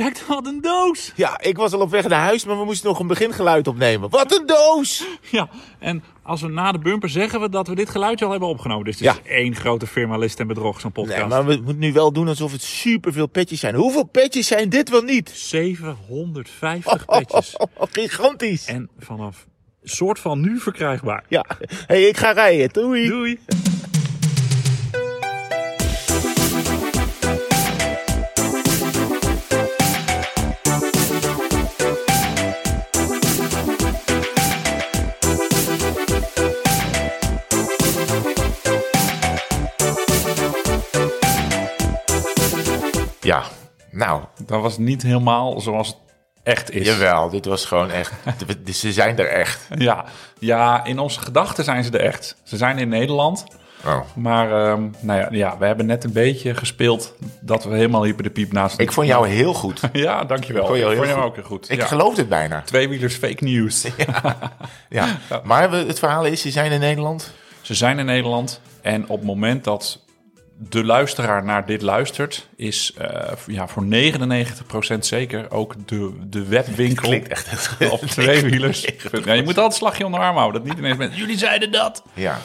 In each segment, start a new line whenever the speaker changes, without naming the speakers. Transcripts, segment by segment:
Kijk, wat een doos.
Ja, ik was al op weg naar huis, maar we moesten nog een begingeluid opnemen. Wat een doos!
Ja, en als we na de bumper zeggen we dat we dit geluidje al hebben opgenomen. Dus het
Ja.
is één grote firma list en bedrog, zo'n podcast.
Nee, maar we moeten nu wel doen alsof het superveel petjes zijn. Hoeveel petjes zijn dit wel niet?
750 petjes.
Oh, gigantisch.
En vanaf soort van nu verkrijgbaar.
Ja, hey, ik ga rijden. Doei.
Doei.
Ja, nou,
Dat was niet helemaal zoals het echt is.
jawel, dit was gewoon echt. Ze zijn er echt.
Ja, ja, in onze gedachten zijn ze er echt. Ze zijn in Nederland.
Oh.
Maar ehm, nou ja, ja, we hebben net een beetje gespeeld dat we helemaal hyper de piep naast...
Ik vond jou heel goed.
Ja, dankjewel.
Ik vond jou
ook heel goed.
Ik
ja.
geloof het bijna.
Tweewielers fake news.
Ja. Maar we, het verhaal is, ze zijn in Nederland.
Ze zijn in Nederland en op het moment dat de luisteraar naar dit luistert... is eh, ja, voor 99% zeker ook de, de webwinkel
Klinkt echt
op tweewielers. Ja, je moet altijd slagje om de arm houden. Dat niet ineens met, jullie zeiden dat.
Ja.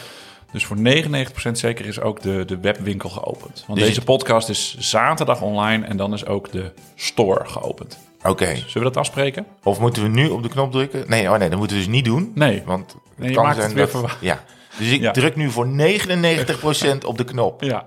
Dus voor 99% zeker is ook de, de webwinkel geopend. Want
Dus
deze podcast is zaterdag online en dan is ook de store geopend.
Oké.
Zullen we dat afspreken?
Of moeten we nu op de knop drukken? Nee, oh nee, dat moeten we dus niet doen.
Nee.
Want het
Nee, je
kan
maakt
zijn
het weer
dat... Ja. Dus ik
Ja.
druk nu voor 99% op de knop.
Ja.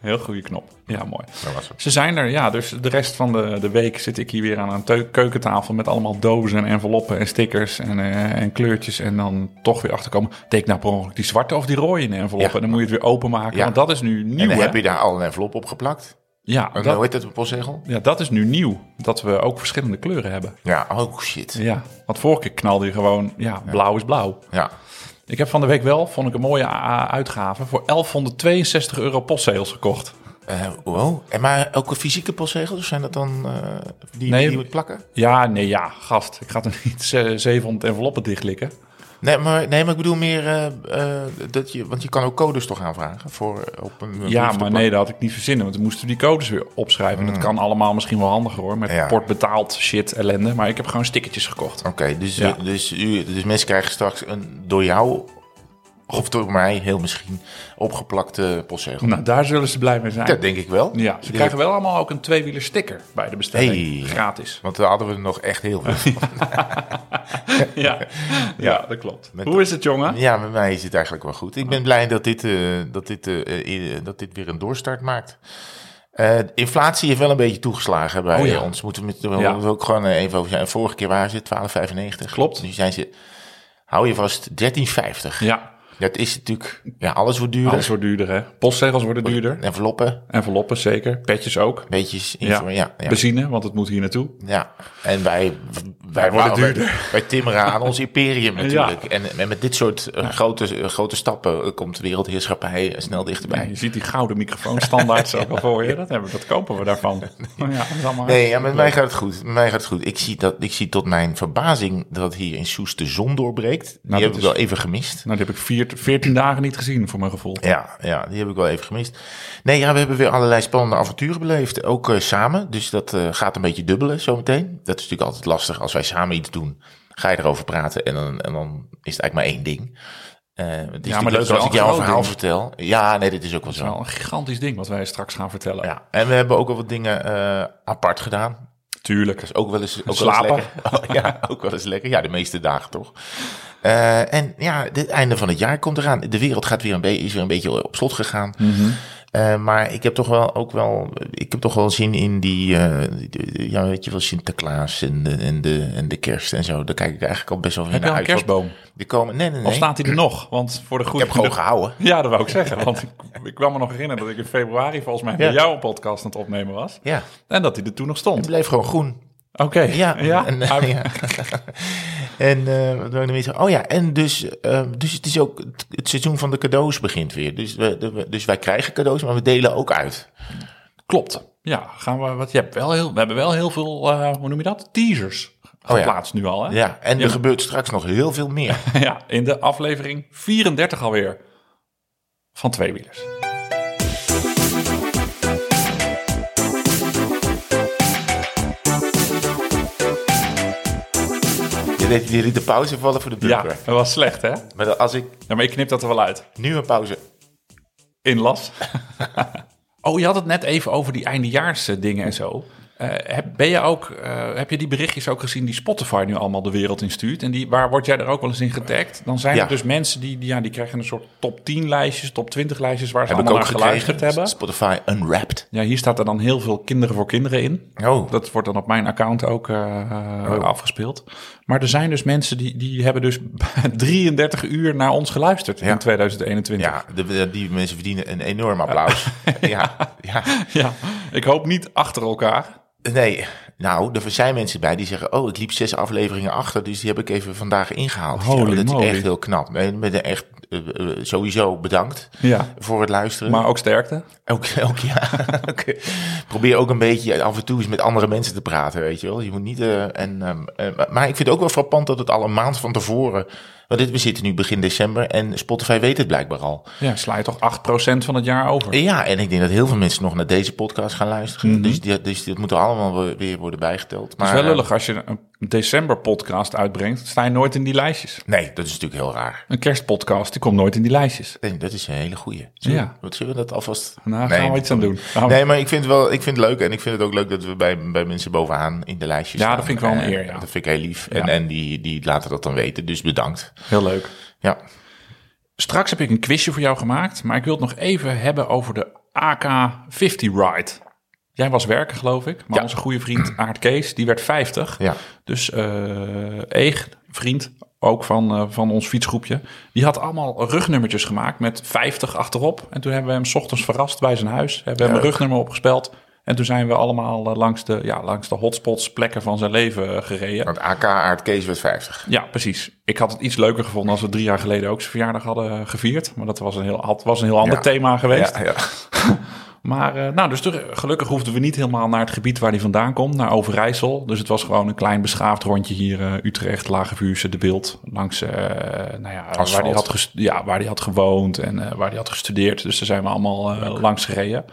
Heel goede knop. Ja, mooi.
Dat was het.
Ze zijn er, ja. Dus de rest van de, de week zit ik hier weer aan een keukentafel met allemaal dozen en enveloppen en stickers en, eh, en kleurtjes. En dan toch weer achterkomen. Deed nou per ongeluk die zwarte of die rode in de envelop?
Ja.
En dan moet je het weer openmaken.
Ja.
Want dat is nu
En
nieuw,
dan
hè?
heb je daar al een envelop op geplakt.
Ja,
En
dat,
hoe heet dat, een postzegel?
ja, dat is nu nieuw. Dat we ook verschillende kleuren hebben.
Ja, oh shit.
Ja, want vorige keer knalde je gewoon, ja, blauw is blauw.
Ja.
Ik heb van de week wel, vond ik een mooie uitgave, voor 1162 euro postzegels gekocht.
Eh, wow. En maar ook een fysieke postzegels? Of zijn dat dan eh, die,
Nee.
die je moet plakken?
Ja, nee, ja, gast. Ik ga er niet ze- 700 enveloppen dichtlikken.
Nee, maar, nee, maar ik bedoel meer eh, eh, dat je... Want je kan ook codes toch aanvragen voor op een,
Ja, maar nee, dat had ik niet verzinnen. Want dan moesten we die codes weer opschrijven. En dat kan allemaal misschien wel handiger hoor. Met
Mm. Ja.
port betaald shit ellende. Maar ik heb gewoon stickertjes gekocht.
Oké, dus,
Ja.
dus, u, dus mensen krijgen straks een door jou... Of door mij, heel misschien, opgeplakte postzegel.
Nou, daar zullen ze blij mee zijn.
Dat denk ik wel.
Ja, ze krijgen wel allemaal ook een tweewieler sticker bij de bestelling.
Hey.
Gratis.
Want daar hadden we er nog echt heel veel.
Ja, ja dat klopt.
Met-
Hoe is het, jongen?
Ja, met mij is het eigenlijk wel goed. Ik ben blij dat dit, eh, dat dit, eh, eh, dat dit weer een doorstart maakt. De inflatie heeft wel een beetje toegeslagen bij
Oh ja.
ons. Moeten we
Ja.
ook gewoon even over zijn. Vorige keer waren ze 12,95.
Klopt.
Nu zijn ze, hou je vast, 13,50.
Ja,
Dat is natuurlijk, ja, alles wordt duurder.
alles wordt duurder, hè? Postzegels worden duurder.
Enveloppen,
Enveloppen zeker. Petjes ook.
beetjes,
Ja.
ja. ja,
Benzine, want het moet hier naartoe.
Ja, en wij, wij,
worden duurder.
Wij, timmeren aan ons imperium natuurlijk. En, en met dit soort eh, grote, eh, grote stappen eh, komt de wereldheerschappij snel dichterbij.
Je ziet die gouden microfoonstandaards ook al voor je. Dat, hebben, dat kopen we daarvan. Maar ja, dat is allemaal
Nee, ja, met mij gaat het goed. Met mij gaat het goed. Ik zie, dat, ik zie tot mijn verbazing dat hier in Soest de zon doorbreekt. Die
dat
heb ik
is-
wel even gemist.
Nou, die heb ik vier, 14 dagen niet gezien, voor mijn gevoel.
Ja, ja, die heb ik wel even gemist. Nee, ja, we hebben weer allerlei spannende avonturen beleefd. Ook eh, samen. Dus dat eh, gaat een beetje dubbelen zometeen. Dat is natuurlijk altijd lastig. Als wij samen iets doen, ga je erover praten. En dan, en dan is het eigenlijk maar één ding. Eh het is
maar
ja,
dit
leuk
is
als ik
een
jou een verhaal
ding.
vertel. Ja, nee, dit is ook wel
Dat is
zo.
wel een gigantisch ding wat wij straks gaan vertellen.
Ja, en we hebben ook wel wat dingen apart gedaan.
Tuurlijk.
Dat is ook wel eens, ook wel eens
Slapen.
lekker. Oh, ja, ook wel eens lekker. Ja, de meeste dagen toch. Eh, en ja, het einde van het jaar komt eraan. De wereld gaat weer een beetje, is weer een beetje op slot gegaan. Eh, maar ik heb toch wel ook wel, ik heb toch wel zin in die, die- ja, weet je wel, Sinterklaas en de, en, de, en de kerst en zo. Daar kijk ik eigenlijk al best wel
Heb
naar
al een
uit.
kerstboom?
Die komen, nee, nee, nee.
Of staat hij er nog? Want voor de
ik
goede...
heb gewoon gehouden.
Ja, dat wou ik zeggen. Want ik, ik kwam me nog herinneren dat ik in februari volgens mij bij
Ja.
jou een podcast aan het opnemen was.
Ja,
En dat hij er toen nog
het
stond.
bleef gewoon groen.
Oké.
Ja,
ja.
En, ja. En ik nog meer zeggen? Oh ja, en dus, eh, dus het is ook het, het seizoen van de cadeaus begint weer. Dus, we, de- dus wij krijgen cadeaus, maar we delen ook uit.
Klopt. Ja, gaan we... Wat, je hebt wel heel, we hebben wel heel veel, eh, hoe noem je dat? Teasers
ja.
geplaatst nu al, hè?
Ja, en
Ja.
er gebeurt straks nog heel veel meer.
ja, in de aflevering 34 alweer van Tweewielers.
Je deed je liet de pauze vallen voor de
Ja,
bumper.
dat was slecht, hè?
Maar als ik
Ja, maar ik knip dat er wel uit.
nu een pauze...
In las. oh, je had het net even over die eindejaars eh, dingen en zo. Eh, heb, ben je ook, eh, heb je die berichtjes ook gezien die Spotify nu allemaal de wereld instuurt? En die, waar word jij er ook wel eens in getagd? Dan zijn
Ja.
er dus mensen die, die, ja, die krijgen een soort top 10 lijstjes, top 20 lijstjes waar ze
Heb ik
allemaal
ook
naar geluisterd
gekregen.
hebben.
Spotify Unwrapped.
Ja, hier staat er dan heel veel kinderen voor kinderen in.
Oh,
Dat wordt dan op mijn account ook eh, afgespeeld. Maar er zijn dus mensen die, die hebben dus 33 uur naar ons geluisterd in
Ja.
2021.
ja, de, die mensen verdienen een enorm applaus. ja, ja.
ja, ik hoop niet achter elkaar.
Nee, nou, er zijn mensen bij die zeggen... oh, ik liep zes afleveringen achter, dus die heb ik even vandaag ingehaald.
Holy
dat
moly.
is echt heel knap. Met een echt sowieso bedankt
Ja,
voor het luisteren.
maar ook sterkte.
Ook, ook ja. Oké. Probeer ook een beetje af en toe eens met andere mensen te praten, weet je wel. Je moet niet. eh, en, ehm, eh, maar- maar ik vind het ook wel frappant dat het al een maand van tevoren. Want dit, we zitten nu begin december en Spotify weet het blijkbaar al.
Ja, sla je toch 8% van het jaar over.
Ja, en ik denk dat heel veel mensen nog naar deze podcast gaan luisteren.
Mhm.
Dus, die, dus dat moet er allemaal weer- worden bijgeteld.
Het
Maar,
is wel
eh,
lullig als je een december podcast uitbrengt, sta je nooit in die lijstjes.
Nee, dat is natuurlijk heel raar.
Een kerstpodcast, die komt nooit in die lijstjes.
Nee, dat is een hele goeie. Zullen,
Ja.
wat zullen we dat alvast...
Nou,
Nee,
gaan we iets aan doen.
Nee, maar ik vind, het wel, ik vind het leuk en ik vind het ook leuk dat we bij, bij mensen bovenaan in de lijstjes
Ja,
staan.
dat vind ik wel een eer, ja.
Dat vind ik heel lief.
Ja.
En, en die, die laten dat dan weten, dus bedankt.
Heel leuk.
Ja,
Straks heb ik een quizje voor jou gemaakt, maar ik wil het nog even hebben over de AK-50 Ride. Jij was werken, geloof ik, maar
Ja.
onze goede vriend Aart Kees, die werd 50.
ja.
Dus eh Eeg, vriend, ook van, eh, van ons fietsgroepje, die had allemaal rugnummertjes gemaakt met 50 achterop. En toen hebben we hem 's ochtends verrast bij zijn huis, hebben we hem een rugnummer opgespeld. En toen zijn we allemaal eh, langs, de, ja, langs de hotspots, plekken van zijn leven eh, gereden.
Want AK Aard Kees werd 50.
Ja, precies. Ik had het iets leuker gevonden als we drie jaar geleden ook zijn verjaardag hadden eh, gevierd. Maar dat was een heel, had, was een heel ander
Ja.
thema geweest.
Ja, ja.
Maar eh, nou, dus gelukkig hoefden we niet helemaal naar het gebied waar hij vandaan komt, naar Overijssel. Dus het was gewoon een klein beschaafd rondje hier, eh, Utrecht, Lagevuurse, De Beeld. Langs, eh, nou ja, waar hij, had ja, waar hij had gewoond en waar hij had gestudeerd. Dus daar zijn we allemaal langs gereden.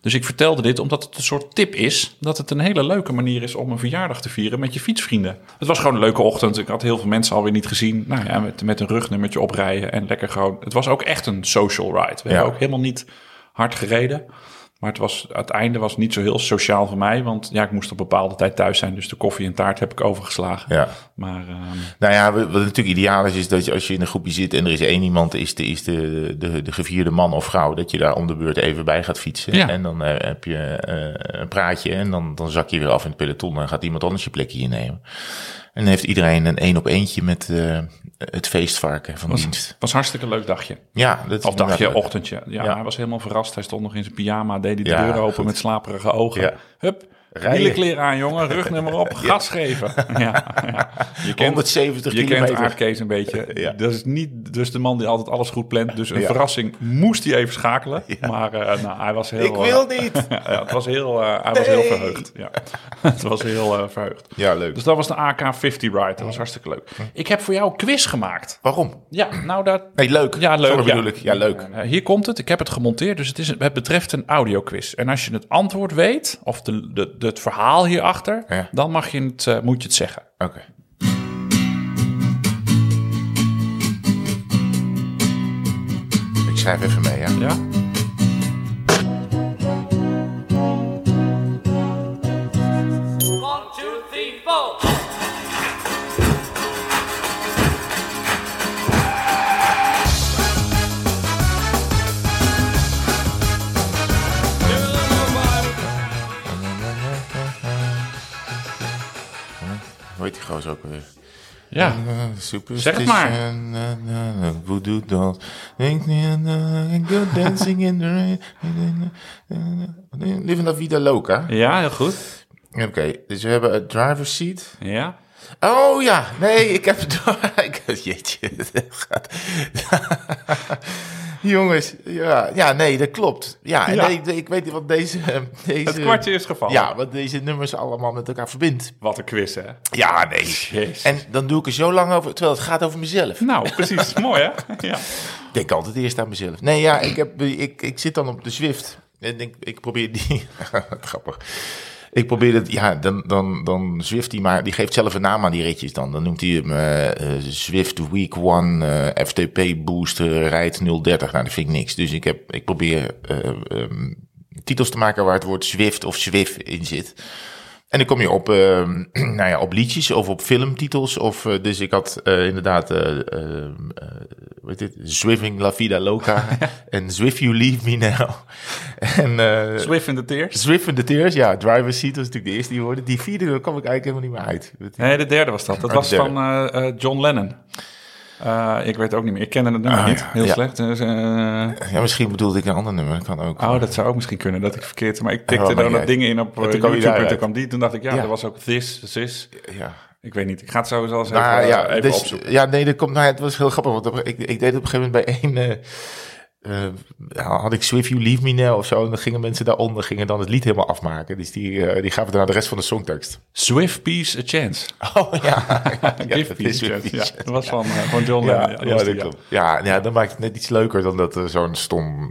Dus ik vertelde dit omdat het een soort tip is, dat het een hele leuke manier is om een verjaardag te vieren met je fietsvrienden. Het was gewoon een leuke ochtend. Ik had heel veel mensen alweer niet gezien. Nou ja, met, met een rugnummertje oprijden en lekker gewoon. Het was ook echt een social ride. We
Ja.
hebben ook helemaal niet hard gereden. Maar het, was, het einde was niet zo heel sociaal voor mij. Want ja, ik moest op bepaalde tijd thuis zijn. Dus de koffie en taart heb ik overgeslagen.
ja.
Maar ehm,
Nou ja, wat natuurlijk ideaal is, is dat je als je in een groepje zit en er is één iemand, is de, is de, de, de gevierde man of vrouw, dat je daar om de beurt even bij gaat fietsen.
Ja.
En dan eh, heb je eh, een praatje en dan, dan zak je weer af in het peloton en gaat iemand anders je plekje innemen. En dan heeft iedereen een één op eentje met eh, het feestvarken van dienst.
was een hartstikke leuk dagje.
Ja, dat is
Of dagje, ochtendje. Ja,
Ja.
hij was helemaal verrast. Hij stond nog in zijn pyjama, deed hij de
Ja,
deur open
goed.
met slaperige ogen.
Ja.
Hup,
Rijden.
kleren aan jongen, rugnummer op, gas geven. Ja, ja. Je kent,
170
je kent
kilometer.
Aardkees een beetje.
Ja.
Dat is niet dus de man die altijd alles goed plant. Dus een verrassing moest hij even schakelen. Maar eh, nou, hij was heel...
Ik wil
eh,
niet.
ja, het was heel, eh, hij was heel verheugd. Ja. het was heel verheugd.
Ja, leuk.
Dus dat was de AK-50 Ride. Dat was hartstikke leuk. Ik heb voor jou een quiz gemaakt.
Waarom?
Ja, nou dat...
Nee, leuk.
Ja, leuk. Ja.
bedoel ik. Ja, leuk.
Hier komt het. Ik heb het gemonteerd. Dus het, is, het betreft een audioquiz. En als je het antwoord weet, of de, de, de- het verhaal hierachter,
Ja.
dan mag je het, eh, moet je het zeggen.
Oké. Ik schrijf even mee, ja.
Ja?
Heet die gozer ook weer?
Ja.
Superstition.
Zeg het maar.
Think na, na, Go dancing in the rain. Live la vida loca.
Ja, heel goed.
Oké, dus we hebben een driver's seat.
Ja.
Oh ja, nee, ik heb het jeetje, dat gaat. Jongens, ja, ja, nee, dat klopt. Ja, en
Ja.
nee, ik weet niet wat deze, deze...
Het kwartje is gevallen.
Ja, wat deze nummers allemaal met elkaar verbindt.
Wat een quiz, hè?
Ja, nee.
Jezus.
En dan doe ik er zo lang over, terwijl het gaat over mezelf.
Nou, precies. Mooi, hè? Ja.
Ik denk altijd eerst aan mezelf. Nee, ja, ik, heb, ik, ik zit dan op de Zwift. En ik, ik probeer die... Grappig. Ik probeer het, ja, dan, dan, dan Zwift die maar, die geeft zelf een naam aan die ritjes dan. Dan noemt hij hem eh, eh, Zwift Week 1 eh, FTP Booster Rijdt 030. Nou, dat vind ik niks. Dus ik, heb, ik probeer ehm, titels te maken waar het woord Zwift of Zwift in zit. En dan kom je op, ehm, nou ja, op liedjes of op filmtitels. Of, eh, dus ik had eh, inderdaad, ehm, eh, weet dit, Zwiving La Vida Loca en Zwift You Leave Me Now. en eh
Swift in the Tears.
Zwift in the Tears, ja, Driver's Seat was natuurlijk de eerste die hoorde. Die vierde kwam ik eigenlijk helemaal niet meer uit.
Nee, de derde was dat. Dat
Oh,
was van John Lennon. Eh, ik weet ook niet meer. Ik kende het nummer
Ah,
niet.
ja.
Heel
Ja.
slecht. Dus, eh,
Ja, misschien bedoelde ik een ander nummer, dat kan ook.
oh, dat zou ook misschien kunnen dat ik verkeerd... Maar ik tikte nog
jij-
dingen in op
En
eh,
toen kwam je
YouTube en toen kwam die. Toen dacht ik, ja, er was ook this, this.
ja.
Ik weet niet. Ik ga het sowieso eens even,
Nou,
eh,
ja,
even
dus,
opzoeken.
ja, nee, dat komt, nou, het was heel grappig, want ik, ik deed het op een gegeven moment bij één, eh, eh, had ik Swift You Leave Me Now of zo, en dan gingen mensen daaronder, gingen dan het lied helemaal afmaken. Dus die, eh, die gaven daarna de rest van de songtekst.
Swift Peace a Chance.
Oh ja,
Give
dat
Peace a Chance. dat was van, eh, van John
Ja,
Lennon.
ja,
dat
dat klopt. Ja, ja, dan maakt het net iets leuker dan dat er zo'n stom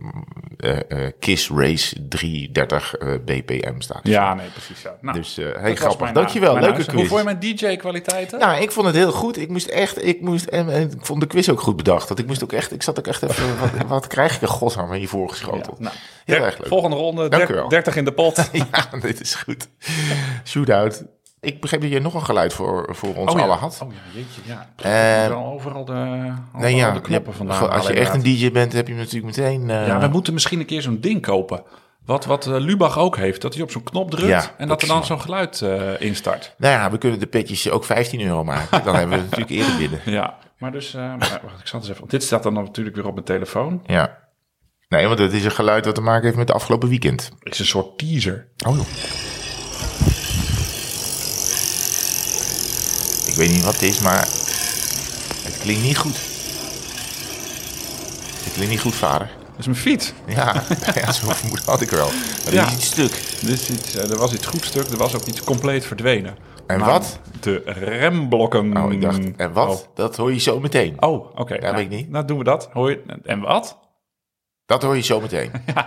eh, eh, Kiss Race 330 eh, BPM staat.
Ja, nee, precies. Nou,
Dus eh
dat
hey,
was
grappig. Dankjewel, leuke quiz.
Hoe vond je mijn DJ-kwaliteiten?
Nou, ik vond het heel goed. Ik moest echt, ik moest, en, ik vond de quiz ook goed bedacht. Want ik moest ook echt, ik zat ook echt even, wat, wat krijg ik er godsnaam hiervoor geschoteld?
nou,
Heel erg leuk.
Volgende ronde,
Dank
der-
u wel.
30 in de pot.
Ja, dit is goed. Shootout. Ik begreep dat je nog een geluid voor, voor ons
Oh ja.
had.
Oh ja, jeetje, ja.
Eh,
wel overal de, overal
Nee, ja,
de knoppen vandaan.
als je echt een. DJ bent, heb je natuurlijk meteen... eh,
Ja, we moeten misschien een keer zo'n ding kopen. Wat, wat eh, Lubach ook heeft. Dat hij op zo'n knop drukt
Ja,
en
dat
er dan zo'n geluid instart.
Nou ja, we kunnen de petjes ook 15 euro maken. Dan hebben we het natuurlijk eerder binnen.
Ja, maar dus... eh, maar wacht, ik zal eens even... want Dit staat dan natuurlijk weer op mijn telefoon.
Ja. Nee, want het is een geluid wat te maken heeft met het afgelopen weekend.
Het is een soort teaser.
Oh joh. Ik weet niet wat het is, maar het klinkt niet goed. Het klinkt niet goed, vader.
Dat is mijn fiets.
Ja, ja zo vermoed had ik wel. Maar
Ja.
ja. is iets stuk.
Dus iets, eh, er was iets goed stuk. Er was ook iets compleet verdwenen.
En wat?
De remblokken.
Oh, ik dacht, en wat?
Oh.
Dat hoor je zo meteen.
Oh, oké. nou,
weet ik niet.
Nou, doen we dat. Hoor je, en wat?
Dat hoor je zo meteen.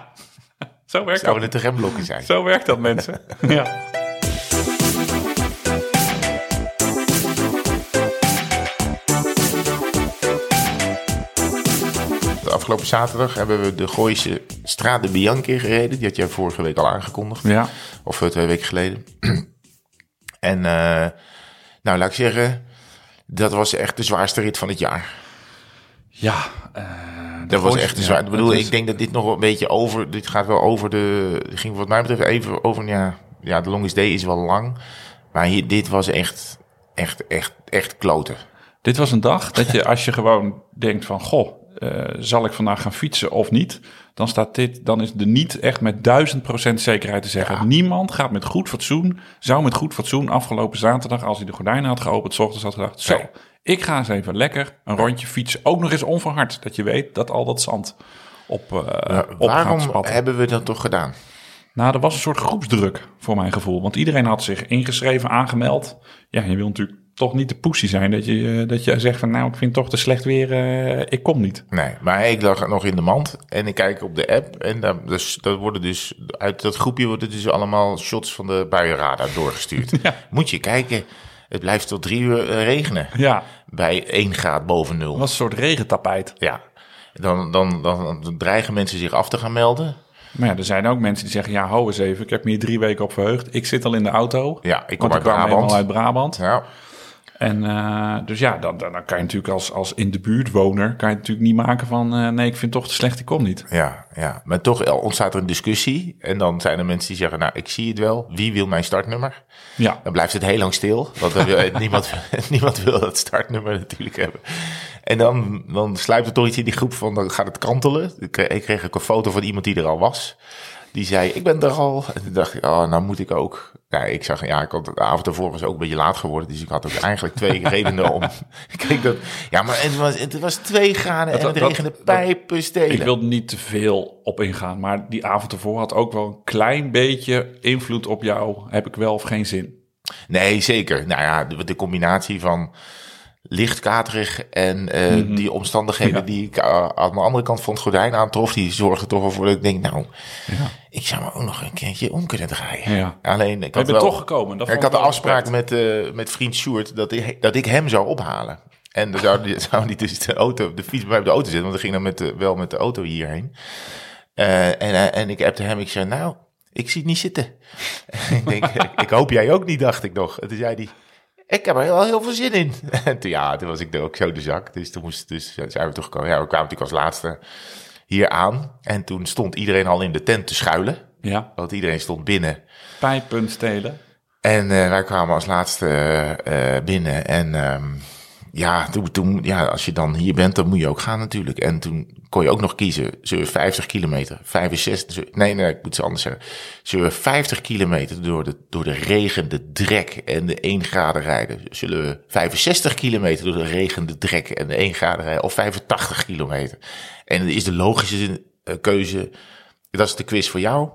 Zo werkt
Zouden
dat.
het de remblokken zijn?
Zo werkt dat, mensen. ja.
De afgelopen zaterdag hebben we de Gooise Strade Bianchi gereden. Die had jij vorige week al aangekondigd.
Ja.
Of eh, twee weken geleden. en eh, nou, laat ik zeggen, dat was echt de zwaarste rit van het jaar.
Ja. eh,
Dat was echt de
ja,
zwaar. Ik bedoel,
is-
ik denk dat dit nog wel een beetje over. Dit gaat wel over de. ging wat mij betreft even over. Ja, ja de longest day is wel lang. Maar hier, dit was echt, echt, echt, echt kloten.
Dit was een dag dat je, als je gewoon denkt van... Goh, eh, zal ik vandaag gaan fietsen of niet? Dan staat dit, dan is de niet echt met duizend procent zekerheid te zeggen. Niemand gaat met goed fatsoen, zou met goed fatsoen afgelopen zaterdag... als hij de gordijnen had geopend, 's ochtends had gedacht... Zo,
Nee.
ik ga eens even lekker een rondje fietsen. Ook nog eens onverhard, dat je weet dat al dat zand op, op gaat
Waarom hebben we dat toch gedaan?
Nou, er was een soort groepsdruk voor mijn gevoel. Want iedereen had zich ingeschreven, aangemeld. Ja, je wil natuurlijk toch niet de poesie zijn dat je, eh, dat je zegt van... nou, ik vind het toch te slecht weer, eh, ik kom niet.
Nee, maar ik lag nog in de mand en ik kijk op de app en daar, dus, dat worden dus uit dat groepje worden dus allemaal shots van de buienradar doorgestuurd.
Ja.
Moet je kijken, het blijft tot drie uur eh, regenen
Ja,
bij 1 graad boven nul.
het was een soort regentapijt.
Ja, dan, dan, dan, dan dreigen mensen zich af te gaan melden.
Maar ja, er zijn ook mensen die zeggen... ja, hou eens even, ik heb me hier drie weken op verheugd. Ik zit al in de auto.
Ja, ik kom uit Brabant.
uit Brabant.
Ja,
En eh, dus ja, dan, dan, kan je natuurlijk als, als in de buurt woner... kan je natuurlijk niet maken van... eh, nee, ik vind het toch te slecht, ik kom niet.
ja, ja, maar toch eh, ontstaat er een discussie. En dan zijn er mensen die zeggen, nou, ik zie het wel. Wie wil mijn startnummer?
Ja,
Dan blijft het heel lang stil, want niemand, niemand wil dat startnummer natuurlijk hebben. En dan, dan sluipt er toch iets in die groep van, dan gaat het kantelen. Ik kreeg, ik kreeg ook een foto van iemand die er al was. Die zei, ik ben er al. En toen dacht ik, oh, nou moet ik ook. Ja, ik zag, ja, ik had, de avond ervoor was ook een beetje laat geworden. Dus ik had ook eigenlijk twee redenen om. Keek dat, ja, maar het was, het was twee graden en het
dat-
regende pijpen stelen.
Ik wil niet te veel op ingaan, maar die avond ervoor had ook wel een klein beetje invloed op jou. Heb ik wel of geen zin?
Nee, zeker. Nou ja, de, de combinatie van licht katerig. En eh, die omstandigheden die ik uh, aan de andere kant van het gordijn aantrof, die zorgden toch wel voor dat ik denk, nou, ik zou me ook nog een keertje om kunnen draaien.
Ja.
Alleen, ik had wel,
toch gekomen. Dat
ik had de afspraak met, eh, met vriend Sjoerd dat ik, dat ik hem zou ophalen. En dan zou die, zou die dus de, auto, de fiets bij mij op de auto zitten, want ik ging dan met de, wel met de auto hierheen. Eh, en, eh, en ik appte hem, ik zei, nou, ik zie het niet zitten. ik denk, ik, ik hoop jij ook niet, dacht ik nog. En toen zei hij, ik heb er wel heel veel zin in. En toen, ja, toen was ik er ook zo de zak. Dus toen moest, dus zijn we toegekomen. Ja, we kwamen natuurlijk als laatste hier aan. En toen stond iedereen al in de tent te schuilen.
Ja,
Want iedereen stond binnen.
pijpunt stelen.
En eh, wij kwamen als laatste eh, eh, binnen. En ehm, ja, toen, toen, ja, als je dan hier bent, dan moet je ook gaan natuurlijk. En toen kon je ook nog kiezen. Zullen we 50 kilometer, 65... zullen- Nee, nee, ik moet het anders zeggen. Zullen we 50 kilometer door de, door de regen, de drek en de 1 graden rijden? Zullen we 65 kilometer door de regen, de drek en de 1 graden rijden? Of 85 kilometer? En is de logische eh, keuze... Dat is de quiz voor jou.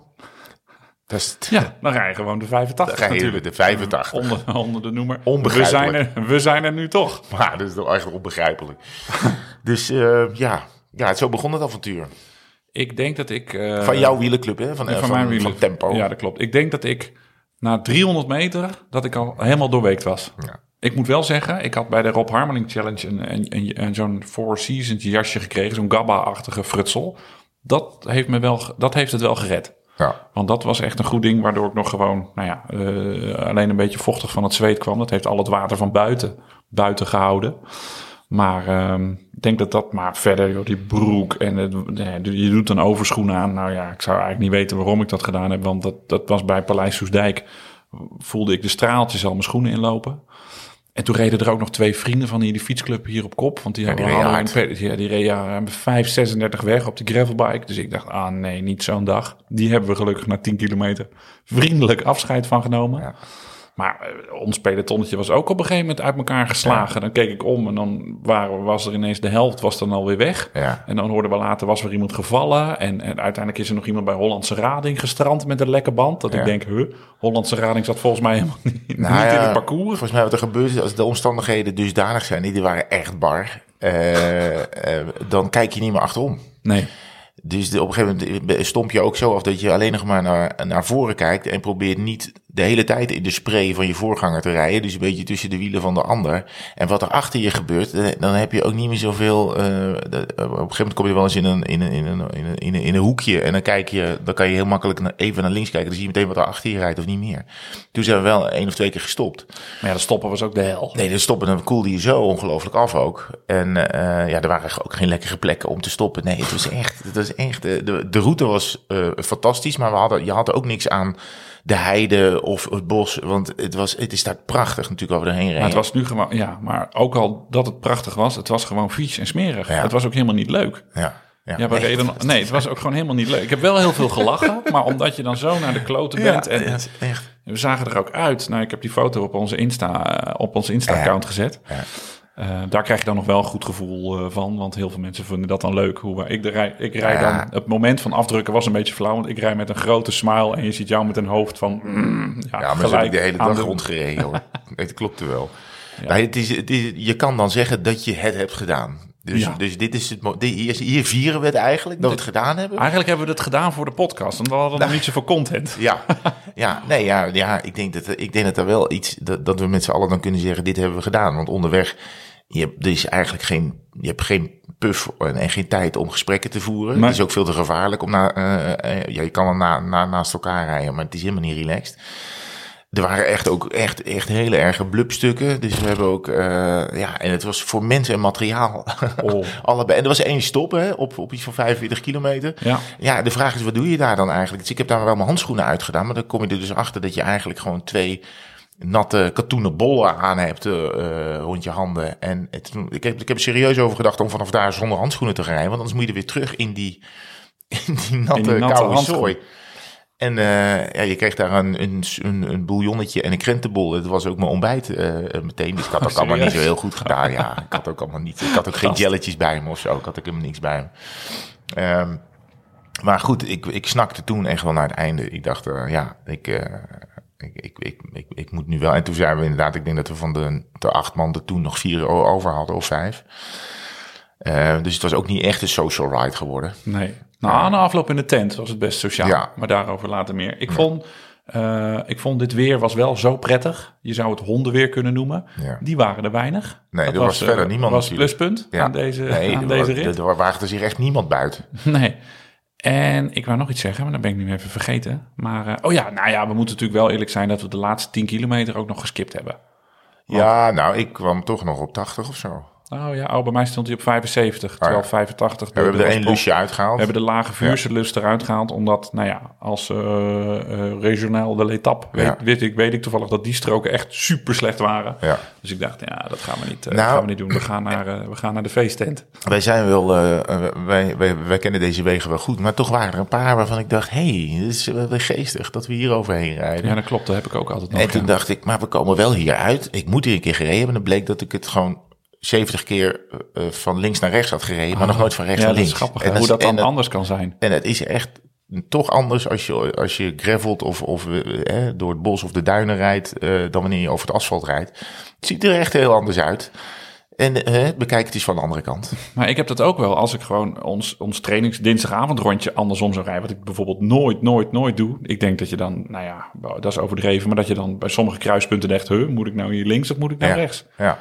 Dat is het.
Ja, dan rij je gewoon de 85
Dan ga je
natuurlijk.
de 85.
Onder, onder de noemer. We zijn, er, we zijn er nu toch.
Maar dat is toch echt onbegrijpelijk. dus eh, ja. ja, zo begon het avontuur.
Ik denk dat ik... eh,
Van jouw wielenclub, hè? Van, eh,
van,
van,
mijn wielen.
van Tempo.
Ja, dat klopt. Ik denk dat ik na 300 meter, dat ik al helemaal doorweekt was.
Ja.
Ik moet wel zeggen, ik had bij de Rob Harmeling Challenge een, een, een, een zo'n Four Seasons jasje gekregen. Zo'n Gabba-achtige frutsel. Dat heeft, me wel, dat heeft het wel gered.
Ja.
Want dat was echt een goed ding, waardoor ik nog gewoon, nou ja, eh, alleen een beetje vochtig van het zweet kwam. Dat heeft al het water van buiten, buiten gehouden. Maar ehm, ik denk dat dat, maar verder, joh, die broek en het, nee, je doet een overschoen aan. Nou ja, ik zou eigenlijk niet weten waarom ik dat gedaan heb, want dat, dat was bij Paleis Soesdijk. Voelde ik de straaltjes al mijn schoenen inlopen. En toen reden er ook nog twee vrienden van hier, die fietsclub hier op kop. Want die,
Ja, die
hadden een ja, die reden ja, 5, 36 weg op de gravelbike. Dus ik dacht, ah nee, niet zo'n dag. Die hebben we gelukkig na 10 kilometer vriendelijk afscheid van genomen.
Ja.
Maar eh, ons pelotonnetje was ook op een gegeven moment uit elkaar geslagen. Dan keek ik om en dan waren, was er ineens de helft was dan alweer weg.
Ja.
En dan hoorden we later, was er iemand gevallen. En, en uiteindelijk is er nog iemand bij Hollandse Rading gestrand met een lekke band. Dat
Ja.
ik denk, huh, Hollandse Rading zat volgens mij helemaal niet,
Nou
niet in het parcours.
Volgens mij wat er gebeurt is, als de omstandigheden dusdanig zijn, die waren echt bar, eh, eh, dan kijk je niet meer achterom.
Nee.
Dus op een gegeven moment stomp je ook zo af dat je alleen nog maar naar, naar voren kijkt en probeert niet de hele tijd in de spray van je voorganger te rijden. Dus een beetje tussen de wielen van de ander. En wat er achter je gebeurt, dan heb je ook niet meer zoveel. eh, op een gegeven moment kom je wel eens in een, in een, in een, in een, in een, in een hoekje en dan kijk je, dan kan je heel makkelijk naar- even naar links kijken. Dan zie je meteen wat er achter je rijdt of niet meer. Toen zijn we wel één of twee keer gestopt.
Maar ja, dat stoppen was ook de hel.
Nee, dan stoppen dan koelde je zo ongelooflijk af ook. En eh, ja, er waren ook geen lekkere plekken om te stoppen. Nee, het was echt, het was echt de, de, de route was eh, fantastisch, maar we hadden, je had er ook niks aan de heide of het bos, want het, was, het is daar prachtig natuurlijk over heen rijden.
Maar het was nu gewoon, ja, maar ook al dat het prachtig was, het was gewoon vies en smerig.
Ja.
Het was ook helemaal niet leuk.
ja, ja,
Ja, we
nee,
reden, nee, het was ook gewoon helemaal niet leuk. Ik heb wel heel veel gelachen, maar omdat je dan zo naar de kloten
ja,
bent. En
het is echt.
we zagen er ook uit. Nou, ik heb die foto op onze Insta, eh, op onze Insta-account gezet.
Ja.
Eh, daar krijg je dan nog wel een goed gevoel eh, van. Want heel veel mensen vinden dat dan leuk. Hoe, ik, de rij, ik rij
Ja.
dan... Het moment van afdrukken was een beetje flauw. Want ik rij met een grote smile. En je ziet jou met een hoofd van... mm, ja,
Ja, maar ik de hele dag
de-
rondgereden hoor. Het klopte wel. Maar het is, het is, je kan dan zeggen dat je het hebt gedaan. Dus,
Ja.
dus dit is het, hier, hier vieren we het eigenlijk, dat we het gedaan hebben.
Eigenlijk hebben we het gedaan voor de podcast. Want we hadden nog niet zoveel content.
Ja, ja, nee, ja, ja ik, denk dat, ik denk dat er wel iets, dat, dat we met z'n allen dan kunnen zeggen, dit hebben we gedaan. Want onderweg, je hebt, er is eigenlijk geen, je hebt geen puff en, en geen tijd om gesprekken te voeren.
Nee.
Het is ook veel te gevaarlijk om na, eh, eh, ja, je kan wel na, na, naast elkaar rijden, maar het is helemaal niet relaxed. Er waren echt ook echt, echt hele erge blubstukken. Dus we hebben ook, eh, ja, en het was voor mensen en materiaal
Oh.
allebei. En er was één stop hè, op, op iets van 45 kilometer.
Ja.
Ja, de vraag is, wat doe je daar dan eigenlijk? Dus ik heb daar wel mijn handschoenen uitgedaan, maar dan kom je er dus achter dat je eigenlijk gewoon twee natte katoenen bollen aan hebt eh, rond je handen. En het, ik, heb, ik heb er serieus over gedacht om vanaf daar zonder handschoenen te gaan rijden, want anders moet je er weer terug in die, in die natte,
In die natte
koude. En eh, ja, je kreeg daar een, een, een, bouillonnetje en een krentenbol. Dat was ook mijn ontbijt eh, meteen. Dus ik had ook allemaal niet zo heel goed gedaan. Ja, ik had ook allemaal niet. Ik had ook geen jelletjes bij me of zo. Ik had ook helemaal niks bij me. Ehm, maar goed, ik, ik snakte toen echt wel naar het einde. Ik dacht, eh, ja, ik, eh, ik, ik, ik, ik, ik moet nu wel. En toen zijn we inderdaad, ik denk dat we van de, de acht man er toen nog vier over hadden of vijf. Eh, dus het was ook niet echt een social ride geworden.
Nee. Nou, na afloop in de tent was het best sociaal.
Ja.
Maar daarover later meer. Ik, vond, eh, ik vond dit weer was wel zo prettig. Je zou het hondenweer kunnen noemen.
Ja.
Die waren er weinig.
Nee,
Dat
er was
eh,
verder niemand
was het pluspunt aan deze,
nee,
aan
er
deze rit.
Er waagde zich echt niemand buiten.
Nee. En ik wou nog iets zeggen, maar dat ben ik nu even vergeten. Maar, eh, oh ja, nou ja, we moeten natuurlijk wel eerlijk zijn dat we de laatste 10 kilometer ook nog geskipt hebben.
Ja, nou, ik kwam toch nog op 80 of zo.
Oh ja, oh, bij mij stond hij op 75, terwijl
ja.
85.
We hebben
de-
er één
oorsprong-
lusje uitgehaald.
We hebben de lage vuurselust eruit gehaald, omdat, nou ja, als eh eh, regionaal de letap weet,
Ja.
weet, ik, weet ik toevallig dat die stroken echt super slecht waren.
Ja.
Dus ik dacht, ja, dat gaan we niet,
Nou.
gaan we niet doen. We gaan naar, we gaan naar de feesttent.
Wij zijn wel, wij, wij, wij kennen deze wegen wel goed, maar toch waren er een paar waarvan ik dacht, hé, hey, dit is wel geestig dat we hier overheen rijden.
Ja, dat klopt. Dat heb ik ook altijd nog.
en toen
ja.
dacht ik, maar we komen wel hier uit. Ik moet hier een keer gereden hebben. En dan bleek dat ik het gewoon 70 keer eh, van links naar rechts had gereden, maar nog nooit van rechts
ja,
naar
dat
links.
is grappig,
en
hoe dat dan anders kan zijn.
En het is echt toch anders als je, als je gravelt of, of eh, door het bos of de duinen rijdt, eh, dan wanneer je over het asfalt rijdt. Het ziet er echt heel anders uit. En eh, bekijk het eens van de andere kant.
Maar ik heb dat ook wel als ik gewoon ons, ons trainings dinsdagavondrondje andersom zou rijden. Wat ik bijvoorbeeld nooit, nooit, nooit doe. Ik denk dat je dan, nou ja, dat is overdreven. Maar dat je dan bij sommige kruispunten denkt, huh, moet ik nou hier links of moet ik nou
Ja.
rechts?
Ja.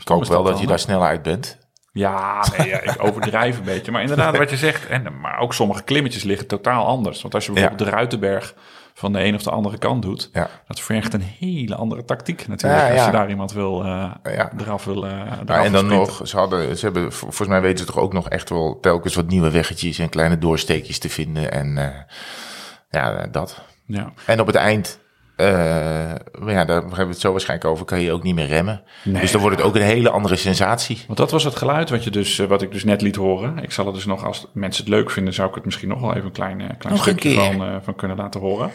Ik hoop wel
dat dan,
je daar snel uit bent.
Ja, nee, ja, ik overdrijf een beetje. Maar inderdaad, wat je zegt. En, maar ook sommige klimmetjes liggen totaal anders. Want als je bijvoorbeeld de Ruitenberg van de een of de andere kant doet.
Ja.
Dat vergt een hele andere tactiek natuurlijk.
Ja,
Als je daar iemand wil, eh, eraf wil eh, eraf
en dan nog, ze hadden, ze hebben, vol- volgens mij weten ze toch ook nog echt wel telkens wat nieuwe weggetjes en kleine doorsteekjes te vinden. En eh, ja, dat.
Ja.
En op het eind, eh, maar ja, daar hebben we het zo waarschijnlijk over, kan je ook niet meer remmen.
Nee.
Dus dan wordt het ook een hele andere sensatie.
Want dat was het geluid wat, je dus, eh, wat ik dus net liet horen. Ik zal het dus nog, als mensen het leuk vinden, zou ik het misschien nog wel even een klein, eh, klein
Nog
stukje van, van kunnen laten horen.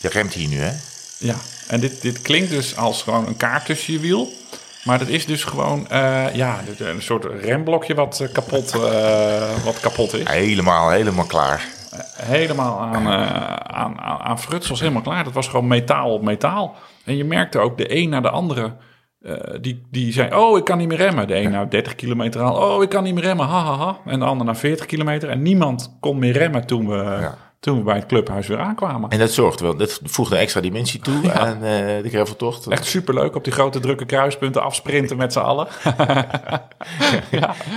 Je remt hier nu, hè?
Ja, en dit, dit klinkt dus als gewoon een kaart tussen je wiel. Maar dat is dus gewoon ja, een soort remblokje wat, kapot, wat kapot is.
Helemaal, helemaal klaar.
Helemaal aan, eh, aan, aan, aan frutsels, helemaal klaar. Dat was gewoon metaal op metaal. En je merkte ook de een naar de andere. eh, die, die zei, oh, ik kan niet meer remmen. De een nou 30 kilometer aan. Oh, ik kan niet meer remmen, ha, ha, ha. En de ander naar 40 kilometer. En niemand kon meer remmen toen we,
Ja.
Toen we bij het clubhuis weer aankwamen.
En dat zorgt wel, dat voegt een extra dimensie toe aan eh, de graveltocht.
Echt superleuk op die grote drukke kruispunten afsprinten met z'n allen.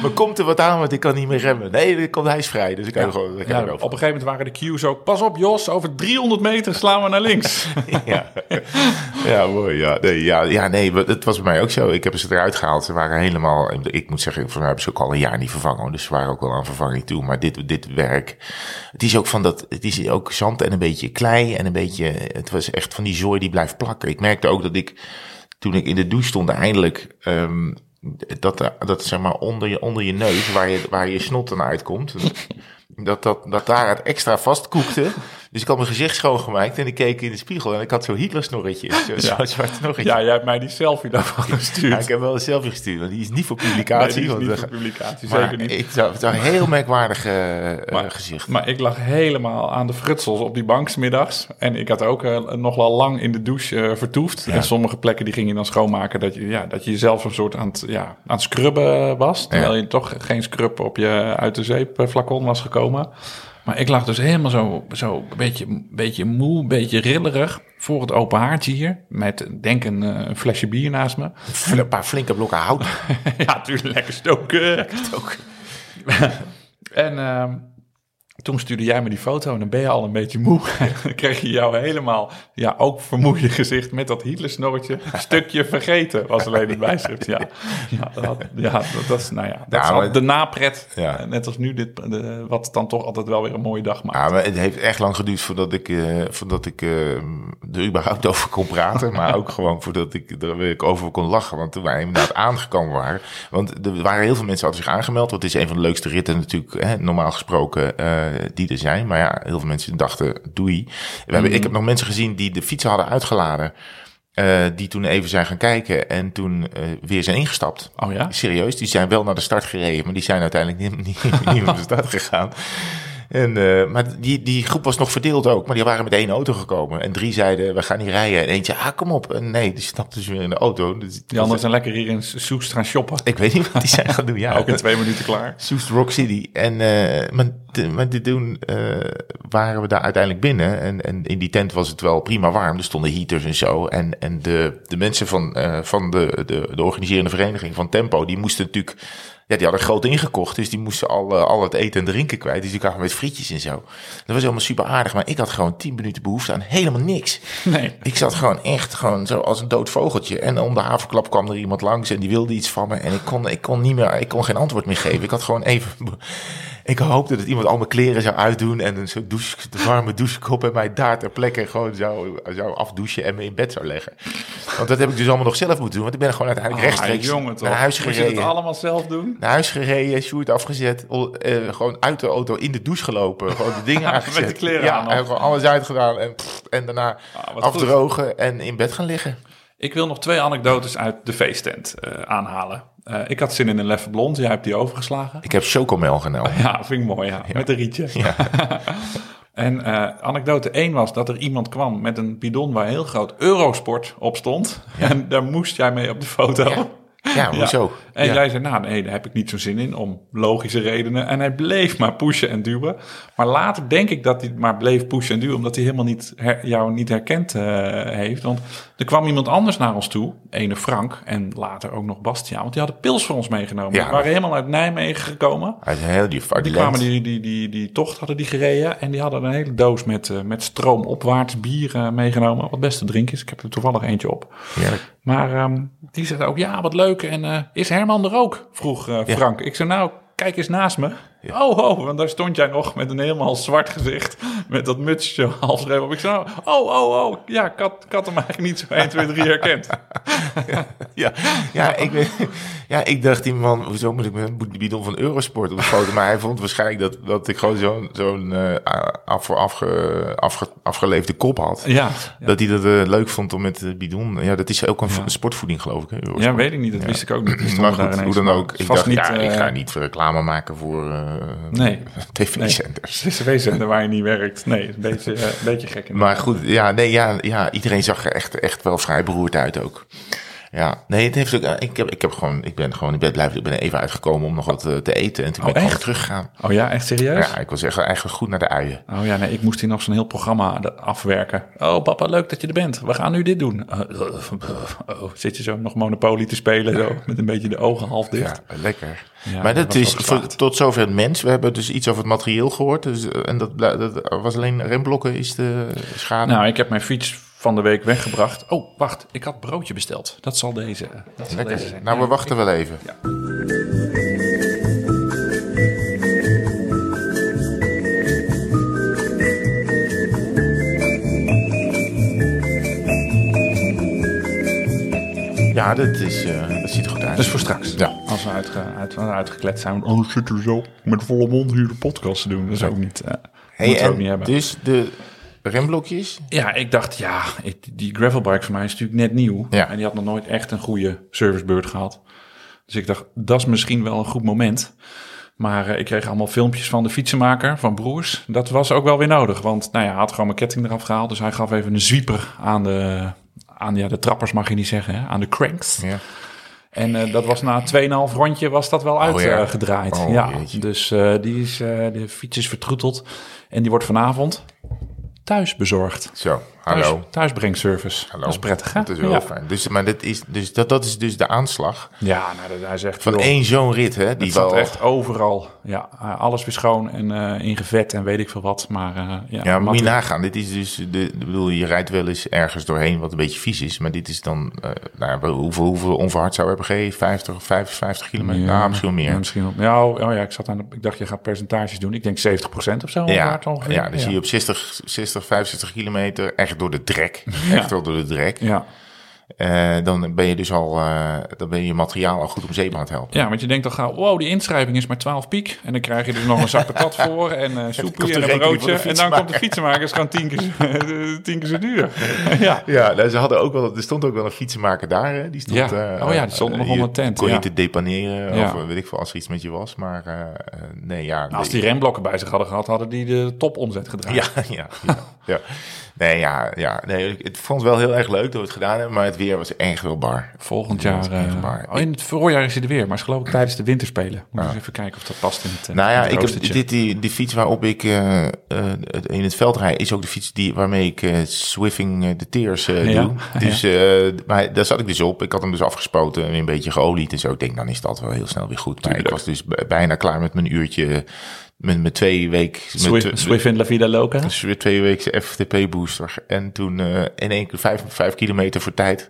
Maar komt er wat aan, want ik kan niet meer remmen. Nee, komt hij is vrij, dus ik kan er gewoon ik kan
Ja, op een gegeven moment waren de cues ook... Pas op Jos, over 300 meter slaan we naar links.
Ja, ja mooi. Ja, nee, ja, ja, nee, het was bij mij ook zo. Ik heb ze eruit gehaald. Ze waren helemaal, ik moet zeggen, voor mij hebben ze ook al een jaar niet vervangen. Dus ze waren ook wel aan vervanging toe. Maar dit, dit werk, het is ook van dat, het is ook zand en een beetje klei en een beetje, het was echt van die zooi die blijft plakken. Ik merkte ook dat ik, toen ik in de douche stond, eindelijk, ehm, dat, dat zeg maar onder je, onder je neus, waar je, waar je snot dan uitkomt, dat, dat, dat daar het extra vastkoekte. Dus ik had mijn gezicht schoongemaakt en ik keek in de spiegel en ik had zo'n
Ja.
zwart snorretje.
Ja, jij hebt mij die selfie daarvan
Ja,
gestuurd.
ik heb wel een selfie gestuurd, want die is niet voor
Nee,
publicatie.
die is niet voor publicatie,
maar
zeker niet.
Ik zag, het een heel merkwaardig eh, eh,
Maar-
gezicht.
Maar ik lag helemaal aan de frutsels op die bank 's middags. En ik had ook eh, nog wel lang in de douche eh, vertoefd. En sommige plekken die ging je dan schoonmaken... dat je, ja, dat je jezelf een soort aan het, ja, aan het scrubben was. Terwijl je toch geen scrub op je uit de zeep eh, flacon was gekomen. Maar ik lag dus helemaal zo, zo een beetje, beetje moe, een beetje rillerig... voor het open haartje hier. Met, denk een, eh, een flesje bier naast me.
Een paar flinke blokken hout.
ja, natuurlijk lekker stoken. en ehm, toen stuurde jij me die foto en dan ben je al een beetje moe. dan kreeg je jou helemaal, ja, ook vermoeide gezicht met dat Hitler-snorretje. Stukje vergeten was alleen het bijschrift. Ja, ja, dat, ja dat, dat is, nou ja, dat
Ja,
is de napret.
Ja.
Eh, Net als nu, dit, de, wat dan toch altijd wel weer een mooie dag maakt.
Ja, maar het heeft echt lang geduurd voordat ik, eh, voordat ik eh, er überhaupt over kon praten. maar ook gewoon voordat ik er weer over kon lachen. Want toen wij inderdaad aangekomen waren. Want er waren heel veel mensen hadden zich aangemeld. Want het is een van de leukste ritten natuurlijk, hè, normaal gesproken, die er zijn. Maar ja, heel veel mensen dachten, doei. We hebben, Ik heb nog mensen gezien die de fietsen hadden uitgeladen. eh, die toen even zijn gaan kijken en toen eh, weer zijn ingestapt.
Oh ja?
Serieus, die zijn wel naar de start gereden, maar die zijn uiteindelijk niet, niet, niet naar de start gegaan. En, eh, maar die, die groep was nog verdeeld ook. Maar die waren met één auto gekomen. En drie zeiden, we gaan niet rijden. En eentje, ah, kom op. En nee, die stapte dus weer in de auto. Dus,
Die anderen zijn lekker hier in Soest gaan shoppen.
ik weet niet wat die zijn gaan doen. Ja,
Ook in twee minuten klaar.
Soest Rock City. En, eh, maar, maar dit doen eh, waren we daar uiteindelijk binnen. En, en in die tent was het wel prima warm. Er stonden heaters en zo. En, en de, de mensen van, van de, de, de organiserende vereniging van Tempo, die moesten natuurlijk. Ja, die hadden groot ingekocht, dus die moesten al, eh, al het eten en drinken kwijt. Dus die kwamen met frietjes en zo. Dat was helemaal super aardig, maar ik had gewoon 10 minuten behoefte aan helemaal niks.
Nee.
Ik zat gewoon echt gewoon zo als een dood vogeltje. En om de haverklap kwam er iemand langs en die wilde iets van me. En ik kon, ik kon niet meer, ik kon geen antwoord meer geven. Ik had gewoon even, ik hoopte dat iemand al mijn kleren zou uitdoen. En een soort douche, de warme douchekop en mij daar ter plekke gewoon zou, zou afdouchen en me in bed zou leggen. Want dat heb ik dus allemaal nog zelf moeten doen. Want ik ben gewoon uiteindelijk rechtstreeks
Ah, jongen, toch.
naar huis
Moet je het
gereden.
allemaal zelf doen?
Naar huis gereden, Sjoerd afgezet, eh, gewoon uit de auto in de douche gelopen. Gewoon de dingen aangezet.
Met de kleren
ja,
aan
gewoon alles uitgedaan en, pff, en daarna
Ah,
afdrogen en in bed gaan liggen.
Ik wil nog twee anekdotes uit de feesttent eh, aanhalen. Eh, ik had zin in een leffe blond. Jij hebt die overgeslagen.
Ik heb chocomel genomen.
Ja, vind ik mooi, ja. Met een rietje.
Ja.
En eh, anekdote 1 was dat er iemand kwam met een bidon waar heel groot Eurosport op stond. En daar moest jij mee op de foto.
Ja. Ja?
En
Ja.
jij zei, nou nee, daar heb ik niet zo'n zin in, om logische redenen. En hij bleef maar pushen en duwen. Maar later denk ik dat hij maar bleef pushen en duwen, omdat hij helemaal niet her- jou niet herkend eh, heeft. Want er kwam iemand anders naar ons toe, ene Frank en later ook nog Bastiaan. Want die hadden pils voor ons meegenomen.
Ja.
Die waren helemaal uit Nijmegen gekomen.
Uit heel die,
Die kwamen die, die, die, die tocht hadden die gereden en die hadden een hele doos met, eh, met stroomopwaarts bier eh, meegenomen. Wat best te drinken is. Ik heb er toevallig eentje op.
Heerlijk.
Maar ehm, die zei ook, ja, wat leuk. En eh, is Herman er ook? Vroeg eh,
Ja.
Frank. Ik zei, nou, kijk eens naast me. Oh, oh, want daar stond jij nog met een helemaal zwart gezicht. Met dat mutsje halfschreef op. Ik zei, oh, oh, oh. Ja, ik had, ik had hem eigenlijk niet zo 1, 2, 3 herkend.
Ja, ja, ik, ben- ja, ik dacht die man, hoezo moet ik met een bidon van Eurosport op de foto? Maar hij vond waarschijnlijk dat, dat ik gewoon zo'n zo'n eh, af, afge, afge, afgeleefde kop had.
Ja,
Dat hij dat eh, leuk vond om met de bidon. Ja, dat is ook een sportvoeding, geloof ik. Hè, Eurosport.
ja, weet ik niet. Dat wist ik ook niet.
Maar goed, hoe dan ook. Ik dacht, ja, ik
eh,
ga niet reclame maken voor eh
Nee.
tv-zenders.
CCW-zender waar je niet werkt. Nee, een beetje, eh, een beetje gek. in.
Maar goed, ja, nee, ja, ja, iedereen zag er echt, echt wel vrij beroerd uit ook. Ja, nee, het heeft ook, eh, ik, heb, ik, heb gewoon, ik ben gewoon in bed blijven, ik ben even uitgekomen om nog wat eh, te eten. En toen ben ik
echt?
gewoon teruggegaan.
Oh ja, echt serieus?
Ja, ik was echt, eigenlijk goed naar de uien.
Oh ja, nee, ik moest hier nog zo'n heel programma afwerken. Oh papa, leuk dat je er bent. We gaan nu dit doen. Uh, uh, oh, zit je zo nog Monopoly te spelen, zo, met een beetje de ogen half dicht.
Ja, lekker.
Ja,
maar
dat
is voor- tot zover het mens. We hebben dus iets over het materieel gehoord. Dus, eh, en dat, dat was alleen remblokken is de schade.
Nou, ik heb mijn fiets van de week weggebracht. Oh, wacht, ik had broodje besteld. Dat zal deze, dat zal
Lekker.
deze zijn.
Nou, we
Ja,
wachten wel even. Ja, dat, is, eh, dat ziet er goed uit.
Dat is voor straks.
Ja.
Als we uitge, uit, uitgeklet zijn. Oh, zit er zo met volle mond hier de podcast te doen. Dat is ook niet... eh
Hey,
moeten we ook
en
niet hebben.
dus de remblokjes.
Ja, ik dacht, ja, ik, die gravelbike van mij is natuurlijk net nieuw.
Ja.
En die had nog nooit echt een goede servicebeurt gehad. Dus ik dacht, dat is misschien wel een goed moment. Maar eh, ik kreeg allemaal filmpjes van de fietsenmaker, van Broers. Dat was ook wel weer nodig, want nou ja, hij had gewoon mijn ketting eraf gehaald. Dus hij gaf even een zwieper aan de, aan ja, de trappers, mag je niet zeggen, hè? aan de cranks.
Ja.
En eh, dat was na 2,5 rondje was dat wel
Oh, ja.
uitgedraaid.
Oh,
ja,
jeetje.
dus eh, die is, de fiets is vertroeteld. En die wordt vanavond thuis bezorgd.
Zo, hallo.
Thuis, thuisbrengservice.
Hallo.
Dat is prettig, hè?
Dat is wel
ja.
fijn. Dus, maar dat is, dus dat, dat is dus de aanslag
Ja, nou, dat- hij zegt...
van
joh,
één zo'n rit, hè? Die wel,
echt overal. Ja, alles weer schoon en eh ingevet en weet ik veel wat. Maar eh, ja,
Ja, moet je nagaan. Dit is dus, de, bedoel, je rijdt wel eens ergens doorheen wat een beetje vies is. Maar dit is dan, eh, nou, hoeveel, hoeveel onverhard zou hebben gereden? 50, 55 kilometer? Ja,
Ja,
misschien meer.
Ja, misschien wel. Ja, oh, oh ja, ik zat aan de, ik dacht je gaat percentages doen. Ik denk 70% of zo.
Ja,
ongeveer.
ja, dan zie je op 60, 60, 65 kilometer echt door de drek. Echt wel door de drek.
Ja,
eh, dan ben je dus al, eh, dan ben je je materiaal al goed om zeep aan het helpen.
Ja, want je denkt dan gauw, wow, die inschrijving is maar 12 piek. En dan krijg je er nog een zak patat voor en eh soepje en een broodje. En dan komt de
fietsenmaker.
is gewoon tien keer, tien keer zo duur. ja.
Ja, nou, ze hadden ook wel, er stond ook wel een fietsenmaker daar. Hè? Die stond,
Ja. Oh ja, die stond nog onder tent,
Kon je
ja.
te depaneren
Ja.
of weet ik veel, als er iets met je was. Maar nee, ja.
Nou, als die remblokken bij zich hadden gehad, hadden die de topomzet gedraaid.
Ja, ja, ja. Nee, ja, ja. Nee, ik vond het wel heel erg leuk dat we het gedaan hebben, maar het weer was echt wel bar.
Volgend
Ja,
jaar. eh,
waar.
oh, in het voorjaar is er weer, maar is geloof ik tijdens de winterspelen. Moet eens even kijken of dat past in het. eh,
Nou ja,
het
ik heb, dit, die, die fiets waarop ik eh, het- in het veld rijd, is ook de fiets die, waarmee ik Swiffing de Tears
Ja,
doe. Dus maar daar zat ik dus op. Ik had hem dus afgespoten en een beetje geolied en zo. Ik denk, dan is dat wel heel snel weer goed. Maar ik was dus bijna klaar met mijn uurtje, met mijn twee week... met
Swift, Swift in La Vida Loca.
dus weer twee weken FTP booster. En toen eh, in één keer vijf, vijf kilometer voor tijd.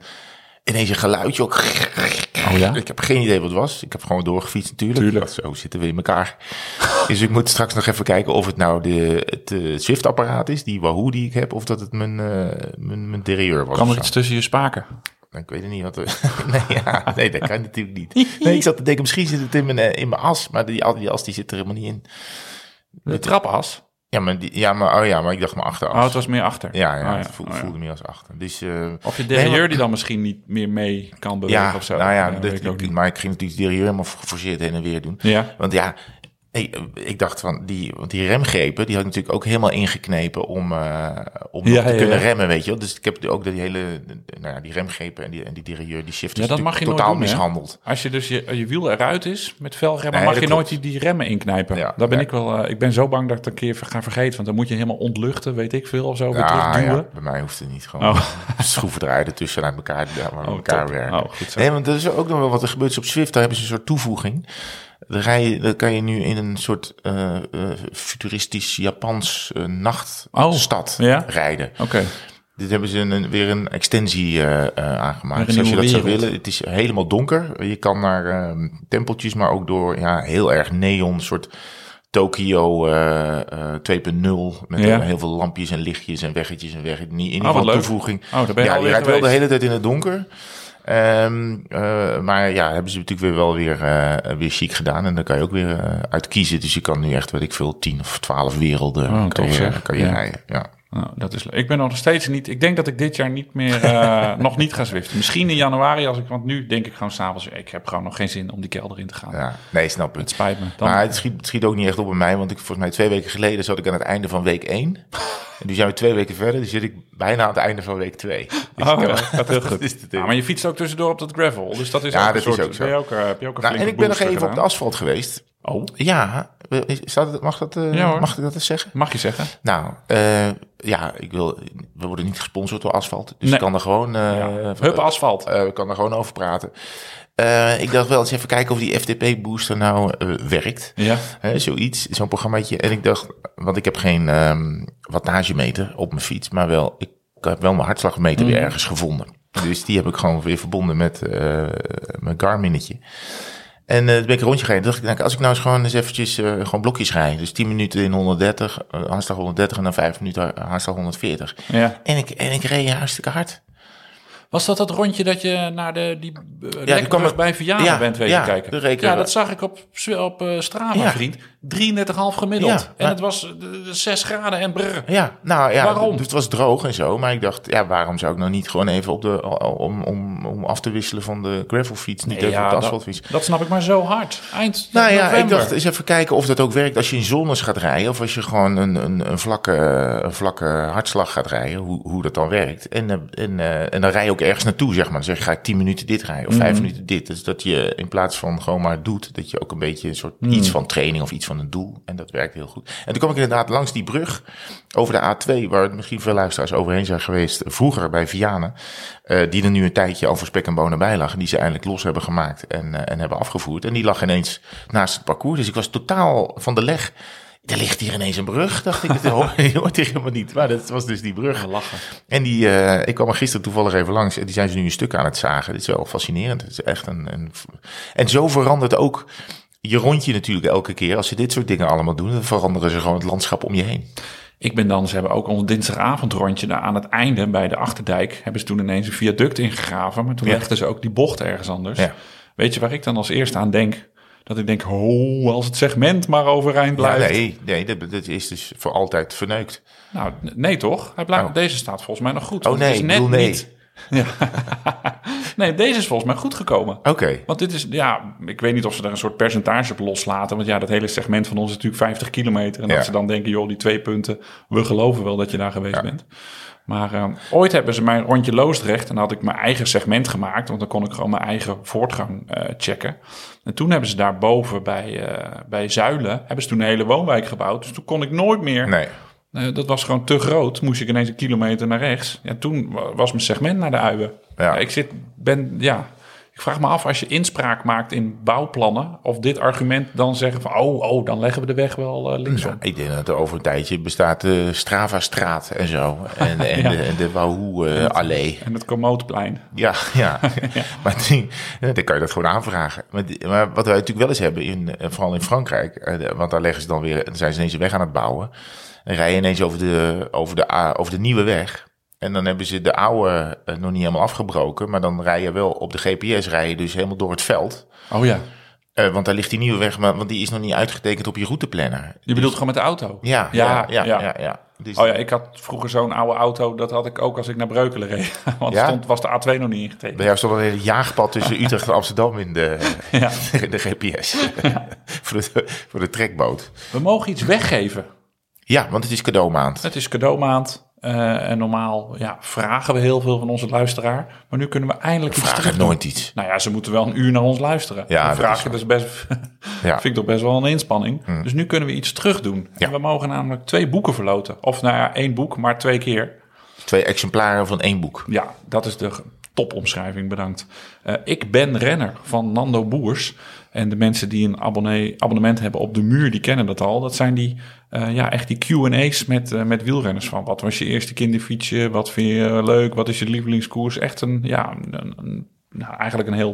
Ineens een geluidje ook.
Oh ja?
Ik heb geen idee wat het was. Ik heb gewoon doorgefietst natuurlijk.
Tuurlijk.
Zo zitten we in elkaar. dus ik moet straks nog even kijken of het nou de, het eh, Swift-apparaat is. Die Wahoo die ik heb. Of dat het mijn, eh mijn, mijn derieur was.
Kan er iets tussen je spaken?
Ik weet het niet wat nee, ja, nee, dat kan natuurlijk niet. Nee, ik zat te denken, misschien zit het in mijn, eh, in mijn as. Maar die, die as die zit er helemaal niet in.
De trapas?
Ja, maar, die, ja, maar, oh ja, maar ik dacht mijn achteras.
Oh, het was meer achter.
Ja, ja,
Oh,
het voelde,
Oh, ja.
voelde meer als achter. Dus, eh,
Of je
Nee,
derailleur
maar-
die dan misschien niet meer mee kan bewegen
ja,
of zo.
nou ja,
Dat ik ook niet.
maar ik ging natuurlijk die helemaal geforceerd heen en weer doen.
Ja.
Want ja, ik, ik dacht van die, want die remgrepen, die had ik natuurlijk ook helemaal ingeknepen om, eh, om
Ja,
te
ja,
kunnen
ja.
remmen, weet je wel. Dus ik heb ook die hele, nou ja, die remgrepen en die, en die derailleur, die shift
Ja,
is
dat mag je
totaal
doen, hè?
mishandeld.
Als je dus je, je wiel eruit is met velremmen,
Nee,
mag je nooit die, die remmen inknijpen.
Ja,
Daar ben ik wel. eh, ik ben zo bang dat ik het een keer ga vergeten, want dan moet je helemaal ontluchten, weet ik veel of zo, weer
Ja,
terugduwen.
ja, bij mij hoeft het niet gewoon.
Oh.
Schroeven draaien ertussen uit elkaar, ja, maar
Oh,
elkaar werken.
Oh.
Nee, want dat is ook nog wel wat er gebeurt op Swift. Daar hebben ze een soort toevoeging. Dan, rij je, dan kan je nu in een soort eh, eh, futuristisch Japans eh, nachtstad
Oh, ja?
rijden.
Oké.
Dit hebben ze een, weer een extensie aangemaakt. Dus als je dat zou willen, het is helemaal donker. Je kan naar eh, tempeltjes, maar ook door ja, heel erg neon, soort Tokio eh, eh, 2.0. Met
Ja.
heel veel lampjes en lichtjes en weggetjes en weg. In ieder
wat
geval toevoeging.
Oh, daar ben je
ja, je rijdt wel de hele tijd in het donker. Ehm, eh, maar ja, hebben ze natuurlijk weer wel weer, eh, weer chic gedaan. En daar kan je ook weer eh, uit kiezen. Dus je kan nu echt, weet ik veel, 10 of 12 werelden
Oh,
kan, je, kan je rijden. Ja.
Nou, dat is leuk. Ik ben nog steeds niet. Ik denk dat ik dit jaar niet meer. eh, nog niet ga zwiften. Misschien in januari, als ik. Want nu denk ik gewoon s'avonds. Ik heb gewoon nog geen zin om die kelder in te gaan.
ja, nee, snap
Het
het.
spijt me. Dan,
Maar het schiet, het schiet ook niet echt op bij mij, want ik volgens mij twee weken geleden zat ik aan het einde van week 1. En nu zijn we twee weken verder, dus zit ik bijna aan het einde van week 2. Dus
Oh, gaat heel goed.
is
Ja, maar je fietst ook tussendoor op dat gravel. Dus dat is
Ja,
ook
dat
een soort,
is ook zo.
Ben je ook, eh, heb je ook een
nou, en ik ben nog even op de asfalt geweest.
Oh,
Ja, het, mag, dat, eh,
Ja,
mag ik dat eens zeggen?
mag je zeggen?
Nou, eh, ja, ik wil, we worden niet gesponsord door asfalt, dus
Nee.
ik kan er gewoon,
Ja. Hup, asfalt.
ik kan er gewoon over praten. Ik dacht wel eens even kijken of die FTP-booster nou werkt.
Ja.
Zoiets, zo'n programmaatje. En ik dacht, want ik heb geen ehm wattagemeter op mijn fiets, maar wel, ik heb wel mijn hartslagmeter weer ergens gevonden. Dus die heb ik gewoon weer verbonden met mijn Garminetje. En eh toen ben ik een rondje gereden. Toen dacht ik, nou, als ik nou eens gewoon eens eventjes eh, gewoon blokjes rijd. Dus 10 minuten in 130, eh, hartslag 130 en dan 5 minuten hartslag 140.
ja.
En ik, en ik reed hartstikke hard.
Was dat dat rondje dat je naar de, die uh,
kwam-
bij Vianen
ja,
bent wezen
ja,
kijken?
de
ja, dat zag ik op, op eh, Strava,
Ja.
vriend. 33,5 gemiddeld.
Ja,
en
maar-
het was eh, 6 graden en brrr.
Ja, nou ja,
Waarom?
Het was droog en zo. Maar ik dacht, ja, waarom zou ik nou niet gewoon even op de, om, om, om af te wisselen van de gravelfiets, niet even op de asfaltfiets.
dat snap ik maar zo hard. Eind
Nou ja,
november.
ik dacht eens even kijken of dat ook werkt als je in zones gaat rijden. Of als je gewoon een, een, een, vlakke, een vlakke hartslag gaat rijden. Hoe, hoe dat dan werkt. En, en, en dan rij je ook ergens naartoe, zeg maar. Dan zeg je, ga ik 10 minuten dit rijden. Of 5
Mhm.
minuten dit. Dus dat je in plaats van gewoon maar doet. Dat je ook een beetje een soort
Mhm.
iets van training of iets van een doel. En dat werkt heel goed. En toen kwam ik inderdaad langs die brug over de A2. Waar misschien veel luisteraars overheen zijn geweest. Vroeger bij Vianen. eh, die er nu een tijdje al voor spek en bonen bij lag. En die ze eindelijk los hebben gemaakt en, eh, en hebben afgevoerd. En die lag ineens naast het parcours. Dus ik was totaal van de leg. Er ligt hier ineens een brug, dacht ik. Dat hoort hier helemaal niet. Maar dat was dus die brug.
Lachen.
En die, eh, ik kwam er gisteren toevallig even langs. En die zijn ze nu een stuk aan het zagen. Dit is wel fascinerend. Het is echt een, een... En zo verandert ook je rondje natuurlijk elke keer. Als ze dit soort dingen allemaal doen, dan veranderen ze gewoon het landschap om je heen.
Ik ben dan, ze hebben ook ons dinsdagavondrondje daar aan het einde bij de Achterdijk. Hebben ze toen ineens een viaduct ingegraven. Maar toen
Ja.
legden ze ook die bocht ergens anders.
Ja.
Weet je waar ik dan als eerste aan denk? Dat ik denk, oh, als het segment maar overeind
Ja,
blijft.
nee, nee dat, dat is dus voor altijd verneukt.
Nou, nee toch? Hij blijft,
Oh.
Deze staat volgens mij nog goed.
Oh nee,
is net
nee.
niet. Ja. nee, deze is volgens mij goed gekomen.
Oké.
Want dit is, ja, ik weet niet of ze er een soort percentage op loslaten. Want ja, dat hele segment van ons is natuurlijk 50 kilometer. En
Ja.
dat ze dan denken, joh, die twee punten, we geloven wel dat je daar geweest bent. Maar eh, ooit hebben ze mijn rondje Loosdrecht en dan had ik mijn eigen segment gemaakt. Want dan kon ik gewoon mijn eigen voortgang eh, checken. En toen hebben ze daarboven bij, eh, bij Zuilen, hebben ze toen een hele woonwijk gebouwd. Dus toen kon ik nooit meer
Nee.
eh, dat was gewoon te groot. Moest ik ineens een kilometer naar rechts. Ja, toen wa- was mijn segment naar de uien.
Ja.
ik zit, ben, ja. Ik vraag me af als je inspraak maakt in bouwplannen, of dit argument dan zeggen van, oh, oh, dan leggen we de weg wel eh, linksom.
Ja, ik denk dat er over een tijdje bestaat de Strava-straat en zo. En, en
Ja.
de, en de Wahoo-allee.
En het Komootplein.
Ja, ja. maar die, dan kan je dat gewoon aanvragen. Maar, die- maar wat wij natuurlijk wel eens hebben, in, eh, vooral in Frankrijk, eh, want daar leggen ze dan weer, dan zijn ze ineens een weg aan het bouwen. En rij je ineens over de, over de, over de nieuwe weg. En dan hebben ze de oude eh, nog niet helemaal afgebroken, maar dan rij je wel op de GPS, rij je dus helemaal door het veld.
Oh ja,
Eh, want daar ligt die nieuwe weg, maar, want die is nog niet uitgetekend op je routeplanner.
je bedoelt gewoon met de auto?
Ja,
Ja,
ja, ja.
ja.
ja, ja. Dus,
Oh ja, ik had vroeger zo'n oude auto, dat had ik ook als ik naar Breukelen reed. Want
Ja?
stond, was de A2 nog niet ingetekend.
Bij jou stond een hele jaagpad tussen Utrecht en Amsterdam in de,
Ja.
de GPS. voor, de, voor de trekboot.
We mogen iets weggeven.
Ja, want het is cadeaumaand.
Het is cadeaumaand. Eh, en normaal ja, vragen we heel veel van onze luisteraar. Maar nu kunnen we eindelijk iets
Vraag
terug
nooit iets.
Nou ja, ze moeten wel een uur naar ons luisteren.
Ja, dat
vraag
is
je dus best,
Ja.
vind ik toch best wel een inspanning. Dus nu kunnen we iets terug doen.
Ja.
En we mogen namelijk twee boeken verloten. Of nou ja, één boek, maar twee keer.
Twee exemplaren van één boek.
Ja, dat is de topomschrijving, bedankt. Eh, ik ben renner van Nando Boers. En de mensen die een abonnee, abonnement hebben op de muur, die kennen dat al. Dat zijn die, eh, ja, echt die Q&A's met, eh, met wielrenners. Van wat was je eerste kinderfietsje? Wat vind je leuk? Wat is je lievelingskoers? Echt een, ja, een, nou, eigenlijk een heel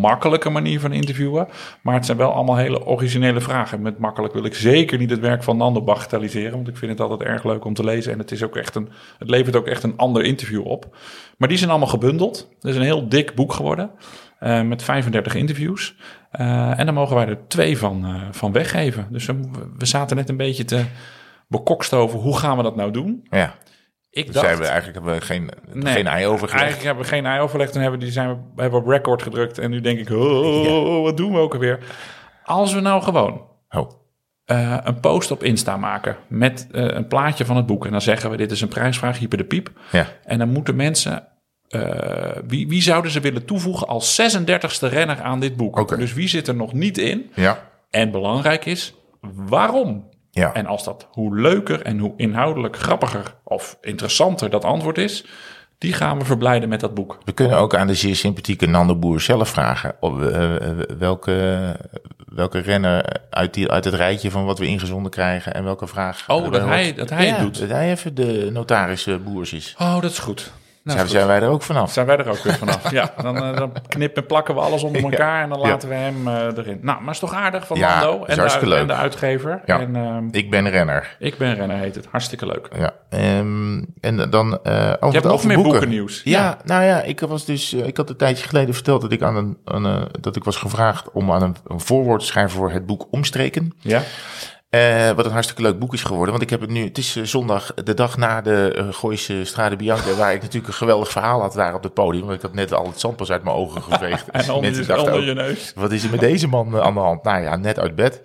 makkelijke manier van interviewen. Maar het zijn wel allemaal hele originele vragen. Met makkelijk wil ik zeker niet het werk van Nando bagatelliseren. Want ik vind het altijd erg leuk om te lezen. En het, is ook echt een, het levert ook echt een ander interview op. Maar die zijn allemaal gebundeld. Het is een heel dik boek geworden. eh, met 35 interviews. Eh, en dan mogen wij er twee van, eh, van weggeven. Dus we, we zaten net een beetje te bekokst over hoe gaan we dat nou doen.
Ja.
Ik
Dus
dacht,
hebben we eigenlijk hebben we geen,
Nee,
geen ei overgelegd.
Eigenlijk hebben we geen ei overlegd. Toen hebben, we- die zijn we, hebben op record gedrukt. En nu denk ik, oh, wat doen we ook alweer? Als we nou gewoon
Oh,
eh, een post op Insta maken met een plaatje van het boek. En dan zeggen we, dit is een prijsvraag, hyper de piep.
ja.
En dan moeten mensen... eh, wie, wie zouden ze willen toevoegen als 36e renner aan dit boek? Dus wie zit er nog niet in?
Ja.
En belangrijk is, waarom?
Ja.
En als dat hoe leuker en hoe inhoudelijk grappiger of interessanter dat antwoord is, die gaan we verblijden met dat boek.
We kunnen ook aan de zeer sympathieke Nando Boer zelf vragen. Op, eh, welke, welke renner uit, die, uit het rijtje van wat we ingezonden krijgen en welke vraag.
Oh, dat hij- dat hij het
Ja,
doet.
Dat hij even de notaris eh, Boers is.
Oh, dat is goed. Nou,
Zijn, wij er ook vanaf?
Zijn wij er ook weer vanaf. ja, dan, eh, dan knippen en plakken we alles onder elkaar en dan laten we hem eh, erin. Nou, maar is toch aardig van
is
en de,
hartstikke
en
leuk.
de uitgever.
Ja.
En ehm,
Ik ben renner.
ik ben renner heet het. Hartstikke leuk.
Ja. Ehm, en dan eh over
Je hebt nog meer
boeken.
boekennieuws.
Ja, nou ja, ik was dus, ik had een tijdje geleden verteld dat ik aan een, aan een- dat ik was gevraagd om aan een, een voorwoord te schrijven voor het boek Omstreken.
Ja?
Eh, wat een hartstikke leuk boek is geworden. Want ik heb het nu, het is eh, zondag, de dag na de uh, Gooise Strade Bianca, waar ik natuurlijk een geweldig verhaal had daar op het podium. Want ik had net al het zandpas uit mijn ogen geveegd.
En onder,
Mensen
je,
dachten
onder
ook,
je neus.
wat is er met deze man aan de hand? Nou ja, net uit bed.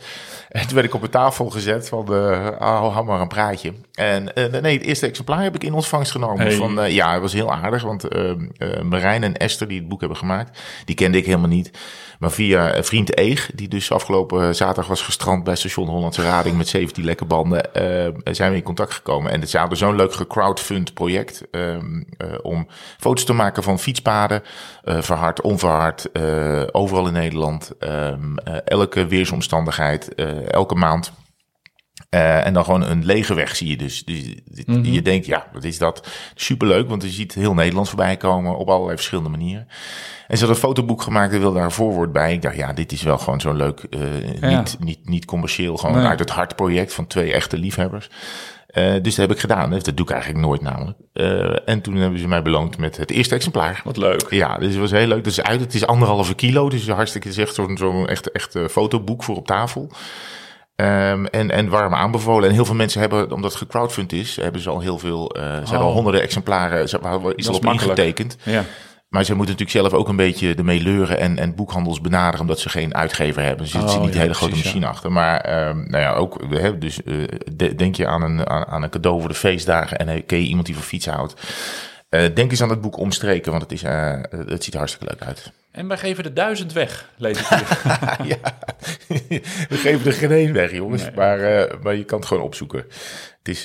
En toen werd ik op een tafel gezet van, uh, oh, hou maar een praatje. En uh, nee, het eerste exemplaar heb ik in ontvangst genomen.
Hey.
Van, uh, ja, het was heel aardig, want uh, Marijn en Esther, die het boek hebben gemaakt, die kende ik helemaal niet. Maar via vriend Eeg, die dus afgelopen zaterdag was gestrand bij station Hollandse Rading met 17 lekke banden, uh, zijn we in contact gekomen. En het is zo'n leuk gecrowdfund project um, uh, om foto's te maken van fietspaden, uh, verhard, onverhard, overal in Nederland, um, elke weersomstandigheid, elke maand. Uh, en dan gewoon een lege weg zie je dus. dus mm -hmm. Je denkt, ja, wat is dat? Superleuk, want je ziet heel Nederland voorbij komen op allerlei verschillende manieren. En ze had een fotoboek gemaakt en wilde daar een voorwoord bij. Ik dacht, ja, dit is wel gewoon zo'n leuk, uh, ja. niet, niet, niet commercieel, gewoon nee. uit het hart project van twee echte liefhebbers. Eh, dus dat heb ik gedaan. Dat doe ik eigenlijk nooit namelijk. Eh, en toen hebben ze mij beloond met het eerste exemplaar.
Wat leuk.
Ja, dus het was heel leuk. Dus uit, het is anderhalve kilo. Dus hartstikke het is echt zo'n zo'n echt, echt eh, fotoboek voor op tafel. Ehm, en, en warm aanbevolen. En heel veel mensen hebben, omdat het gecrowdfund is, hebben ze al heel veel, zijn
Oh.
al honderden exemplaren, ze- is al op
makkelijk.
ingetekend.
Ja.
Maar ze moeten natuurlijk zelf ook een beetje ermee leuren en, en boekhandels benaderen, omdat ze geen uitgever hebben. Dus er zit
Oh,
niet
ja,
een hele grote machine achter. Maar ehm, nou ja, ook, we hebben dus, eh, de- denk je aan een, aan, aan een cadeau voor de feestdagen en eh, ken je iemand die van fietsen houdt. Eh, denk eens aan het boek Omstreken, want het, is, eh, het ziet er hartstikke leuk uit.
En wij geven de duizend weg, lees ik hier.
ja, we geven er geen één weg, jongens.
Nee.
Maar, eh, maar je kan het gewoon opzoeken. Het is,